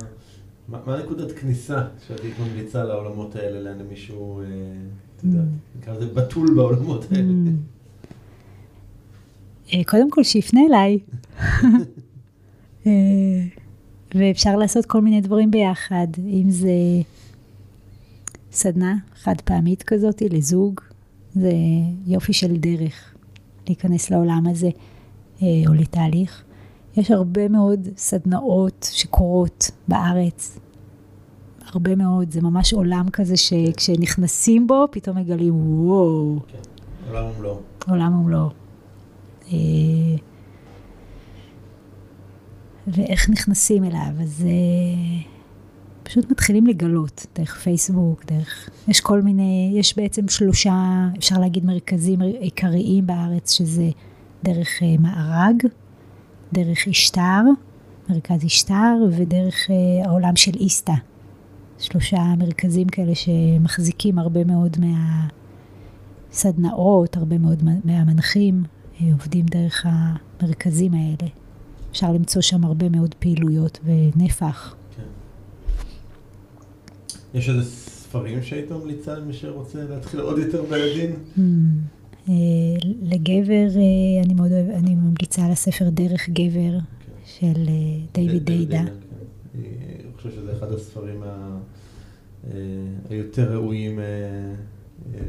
מה, מה נקודת כניסה שאת היית ממליצה לעולמות האלה, לאן מישהו, אה, את יודעת, mm. נקרא לזה בתול בעולמות האלה? אה, קודם כל שיפנה אליי. אה, ואפשר לעשות כל מיני דברים ביחד, אם זה סדנה חד פעמית כזאת לזוג, זה יופי של דרך להיכנס לעולם הזה אה, או לתהליך. יש הרבה מאוד סדנאות שקורות בארץ, הרבה מאוד, זה ממש עולם כזה שכשנכנסים בו, פתאום מגלים, וואו. כן, עולם ומלואו. עולם ומלואו. אה, ואיך נכנסים אליו, אז... אה, פשוט מתחילים לגלות דרך פייסבוק, דרך, יש כל מיני, יש בעצם שלושה, אפשר להגיד מרכזים עיקריים בארץ, שזה דרך uh, מארג, דרך אשתר, מרכז אשתר, ודרך העולם של איסתא. שלושה מרכזים כאלה שמחזיקים הרבה מאוד מהסדנאות, הרבה מאוד מהמנחים, עובדים דרך המרכזים האלה. אפשר למצוא שם הרבה מאוד פעילויות ונפח. יש איזה ספרים שהיית ממליצה למי שרוצה להתחיל עוד יותר בילדים? Hmm. אה, לגבר, אה, אני מאוד אוהב, אני ממליצה על הספר דרך גבר כן. של אה, דיוויד דיידה. כן. אני חושב שזה אחד הספרים היותר ראויים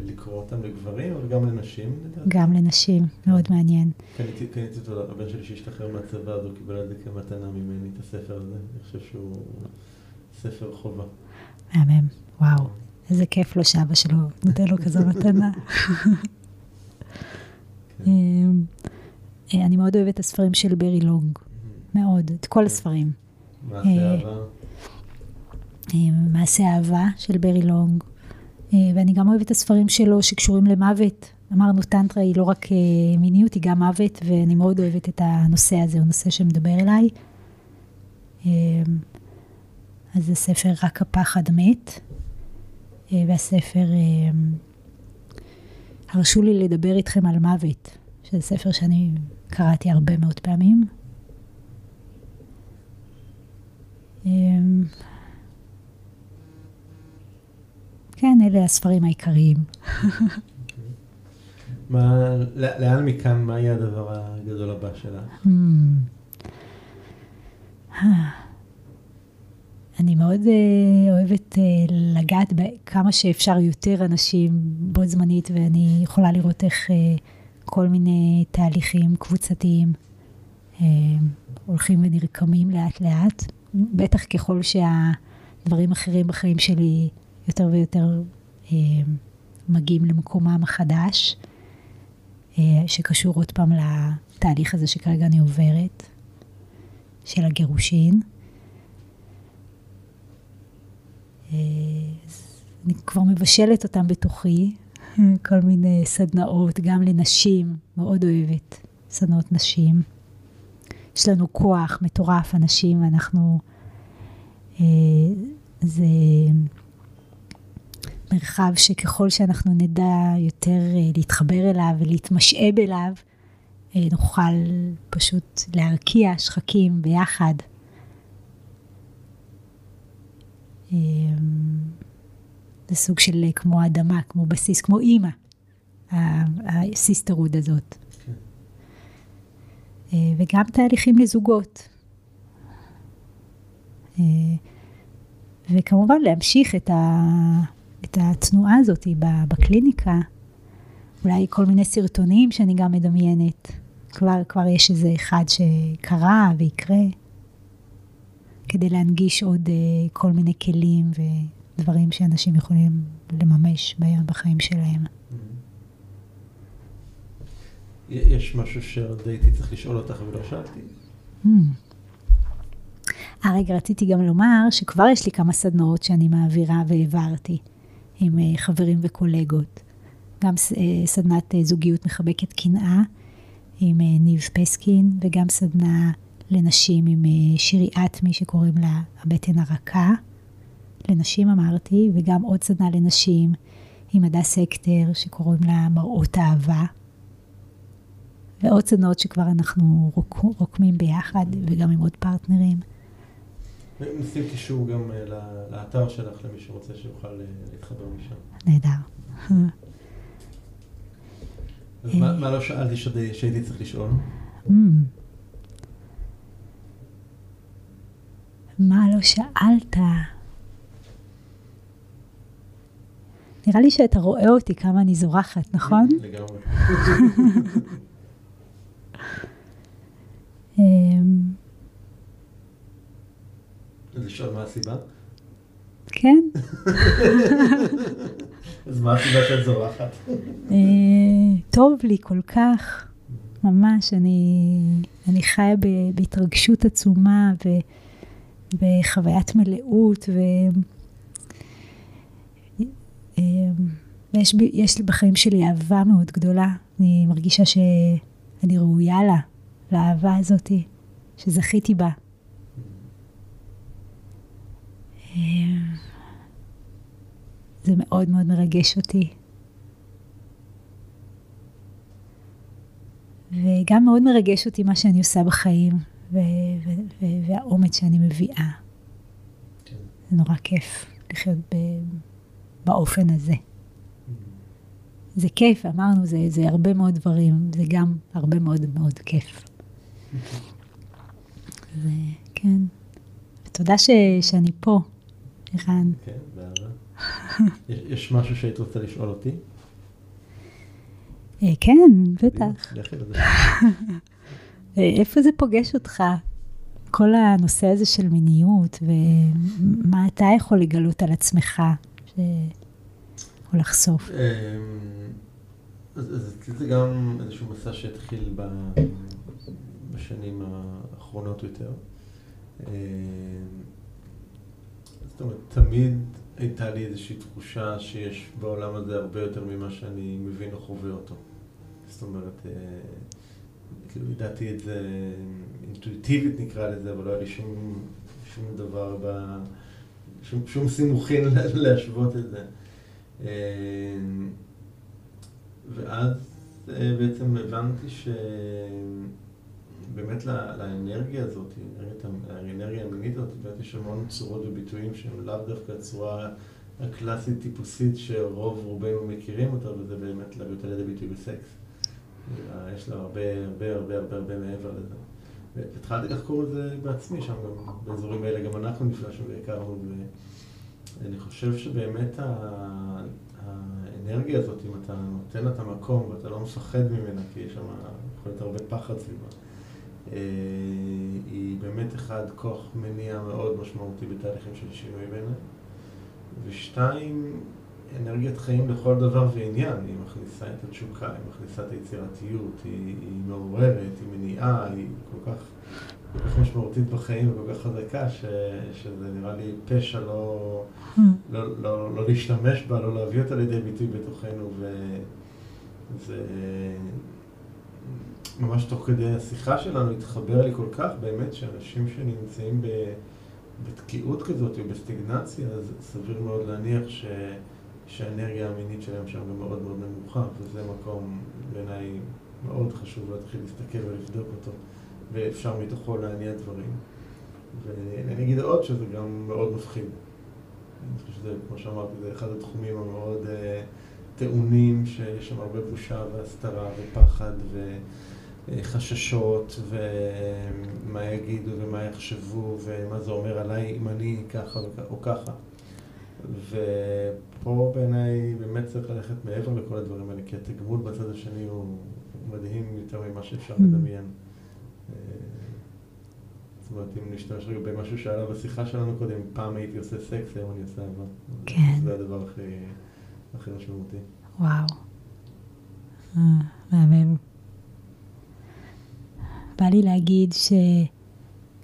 לקרוא אותם לגברים, אבל גם לנשים, לדעתי. גם לנשים, כן. מאוד מעניין. קניתי אותו, הבן שלי שהשתחרר מהצבא, אז הוא קיבל את זה כמתנה ממני, את הספר הזה. אני חושב שהוא ספר חובה. מהמם, וואו, איזה כיף לו שאבא שלו נותן לו כזו מתנה. אמ, אה, אני מאוד אוהבת את הספרים של ברי לונג, מאוד, את כל הספרים. מעשה אה, אהבה. אה, מעשה אהבה של ברי לונג, ואני גם אוהבת את הספרים שלו שקשורים למוות. אמרנו, טנטרה היא לא רק מיניות, היא גם מוות, ואני מאוד אוהבת את הנושא הזה, הוא נושא שמדבר אליי. אמ, אז זה ספר רק הפחד מת, אה, והספר אה, הרשו לי לדבר איתכם על מוות, שזה ספר שאני קראתי הרבה מאוד פעמים. אה, כן, אלה הספרים העיקריים. מה, לאן מכאן, מה יהיה הדבר הגדול הבא שלך? אני מאוד uh, אוהבת uh, לגעת בכמה שאפשר יותר אנשים בו זמנית, ואני יכולה לראות איך כל מיני תהליכים קבוצתיים הולכים ונרקמים לאט לאט, בטח ככל שהדברים אחרים בחיים שלי יותר ויותר מגיעים למקומם החדש, uh, שקשור עוד פעם לתהליך הזה שכרגע אני עוברת, של הגירושין. אני כבר מבשלת אותם בתוכי, כל מיני סדנאות, גם לנשים, מאוד אוהבת סדנאות נשים. יש לנו כוח מטורף, הנשים, ואנחנו... אה, זה מרחב שככל שאנחנו נדע יותר אה, להתחבר אליו ולהתמשאב אליו, אה, נוכל פשוט להרקיע שחקים ביחד. אמ, זה סוג של כמו אדמה, כמו בסיס, כמו אימא, הסיסטרוד הזאת. כן. אה, וגם תהליכים לזוגות. אה, וכמובן להמשיך את, ה, את התנועה הזאת בקליניקה. אולי כל מיני סרטונים שאני גם מדמיינת. כבר, כבר יש איזה אחד שקרה ויקרה. כדי להנגיש עוד כל מיני כלים ודברים שאנשים יכולים לממש בחיים שלהם. יש משהו שעוד הייתי צריך לשאול אותך ולא שאלתי. Hmm. אה, רגע, רציתי גם לומר שכבר יש לי כמה סדנאות שאני מעבירה והעברתי עם אה, חברים וקולגות. גם אה, סדנת אה, זוגיות מחבקת קנאה עם ניב פסקין, וגם סדנה לנשים עם שירי אטמי שקוראים לה הבטן הרכה. לנשים אמרתי, וגם עוד סדנה לנשים עם הדס הקטר שקוראים לה מראות אהבה. ועוד סדנאות שכבר אנחנו רוק, רוקמים ביחד, וגם עם עוד פרטנרים. נשים קישור גם אה, לאתר שלך למי שרוצה שיוכל אה, להתחבר משם. נהדר. אז מה לא שאלתי שהייתי צריך לשאול? Mm. מה לא שאלת? נראה לי שאתה רואה אותי כמה אני זורחת, נכון? לגמרי. לשאול מה הסיבה? כן. אז מה הסיבה שאת זורחת? אה, טוב לי כל כך, ממש, אני, אני חיה בהתרגשות עצומה ובחוויית מלאות, ו... אה, ויש בי, לי בחיים שלי אהבה מאוד גדולה. אני מרגישה שאני ראויה לה, לאהבה הזאתי, שזכיתי בה. זה מאוד מאוד מרגש אותי. וגם מאוד מרגש אותי מה שאני עושה בחיים, ו- ו- ו- והאומץ שאני מביאה. כן. זה נורא כיף לחיות ב- באופן הזה. Mm-hmm. זה כיף, אמרנו, זה, זה הרבה מאוד דברים, זה גם הרבה מאוד מאוד כיף. וכן, ותודה ש, שאני פה. ערן. כן, באהבה. יש משהו שהיית רוצה לשאול אותי? אה, כן, בטח. אה, איפה זה פוגש אותך? כל הנושא הזה של מיניות, ומה אתה יכול לגלות על עצמך, או לחשוף? אמ, אז זה גם איזשהו מסע שהתחיל בשנים האחרונות יותר. זאת אומרת, תמיד הייתה לי איזושהי תחושה שיש בעולם הזה הרבה יותר ממה שאני מבין או חווה אותו. זאת אומרת, אה, כאילו ידעתי את זה אינטואיטיבית נקרא לזה, אבל לא היה לי שום, שום דבר, ב, שום, שום סימוכין להשוות את זה. אה, ואז אה, בעצם הבנתי ש... באמת לאנרגיה הזאת, האנרגיה המינית הזאת, באמת יש המון צורות וביטויים שהם לאו דווקא הצורה הקלאסית טיפוסית שרוב רובנו מכירים אותה, וזה באמת להביא אותה לידי ביטוי בסקס. יש לה הרבה הרבה הרבה הרבה הרבה מעבר לזה. והתחלתי לחקור את זה בעצמי, שם גם באזורים האלה, גם אנחנו נפגשנו והכרנו, ואני חושב שבאמת האנרגיה הזאת, אם אתה נותן לה את המקום ואתה לא מפחד ממנה, כי יש שם יכול להיות הרבה פחד סביבה. אה, היא באמת אחד, כוח מניע מאוד משמעותי בתהליכים של שינוי בעיניי. ושתיים, אנרגיית חיים לכל דבר ועניין. היא מכניסה את התשוקה, היא מכניסה את היצירתיות, היא, היא מעוררת, היא מניעה, היא כל כך, כל כך משמעותית בחיים וכל כך חזקה, ש, שזה נראה לי פשע לא, mm. לא, לא, לא להשתמש בה, לא להביא אותה לידי ביטוי בתוכנו. וזה... ממש תוך כדי השיחה שלנו התחבר לי כל כך באמת שאנשים שנמצאים בתקיעות כזאת או אז סביר מאוד להניח ש... שהאנרגיה המינית שלהם שם גם מאוד מאוד נמוכה, וזה מקום בעיניי מאוד חשוב להתחיל להסתכל ולבדוק אותו, ואפשר מתוכו להניע דברים. ואני אגיד עוד שזה גם מאוד מפחיד. אני חושב שזה, כמו שאמרתי, זה אחד התחומים המאוד uh, טעונים, שיש שם הרבה בושה והסתרה ופחד ו... חששות ומה יגידו ומה יחשבו ומה זה אומר עליי אם אני ככה או ככה. ופה בעיניי באמת צריך ללכת מעבר לכל הדברים האלה, כי התגמול בצד השני הוא מדהים יותר ממה שאפשר mm. לדמיין. זאת אומרת, אם נשתמש רגע במשהו שעלה בשיחה שלנו קודם, פעם הייתי עושה סקס, היום אני עושה אהבה. כן. זה הדבר הכי, הכי משמעותי. וואו. אה, מהמם. בא לי להגיד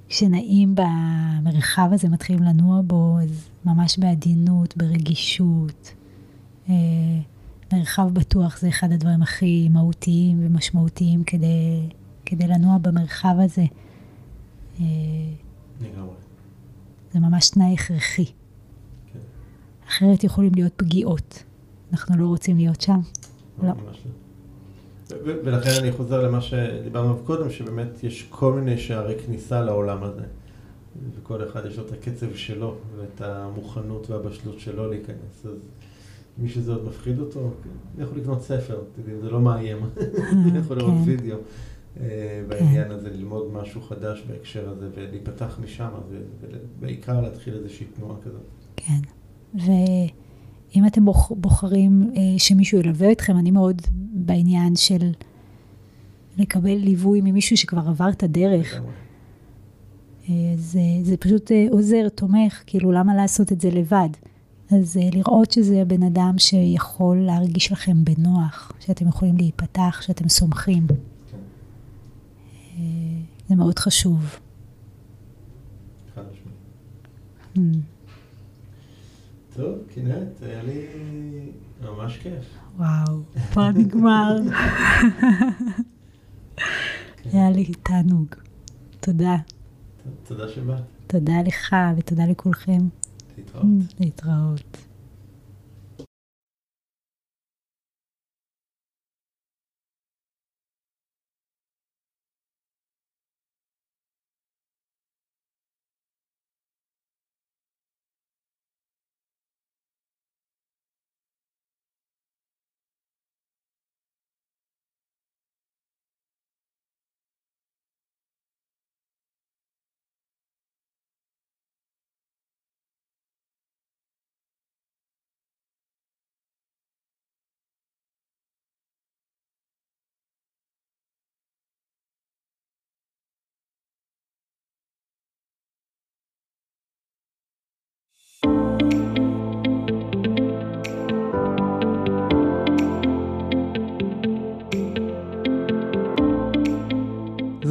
שכשנעים במרחב הזה, מתחילים לנוע בו, אז ממש בעדינות, ברגישות. אה, מרחב בטוח זה אחד הדברים הכי מהותיים ומשמעותיים כדי, כדי לנוע במרחב הזה. אה, לגמרי. זה ממש תנאי הכרחי. כן. אחרת יכולים להיות פגיעות. אנחנו לא רוצים להיות שם. לא. ממש לא. ולכן אני חוזר למה שדיברנו עליו קודם, שבאמת יש כל מיני שערי כניסה לעולם הזה. וכל אחד יש לו את הקצב שלו, ואת המוכנות והבשלות שלו להיכנס. אז מי שזה עוד מפחיד אותו, כן, יכול לקנות ספר, יודעים, זה לא מאיים. אני יכול לראות כן. וידאו אה, בעניין הזה, ללמוד משהו חדש בהקשר הזה, ולהיפתח משם, ובעיקר להתחיל איזושהי תנועה כזאת. כן. ואם אתם בוח, בוחרים אה, שמישהו ילווה אתכם, אני מאוד בעניין של לקבל ליווי ממישהו שכבר עבר את הדרך. אה, זה, זה פשוט אה, עוזר, תומך, כאילו למה לעשות את זה לבד? אז אה, לראות שזה הבן אדם שיכול להרגיש לכם בנוח, שאתם יכולים להיפתח, שאתם סומכים. זה מאוד חשוב. חד משמעית. טוב, כנרת, היה לי ממש כיף. וואו, פה נגמר. היה לי תענוג. תודה. תודה שבאת. תודה לך ותודה לכולכם. להתראות. להתראות.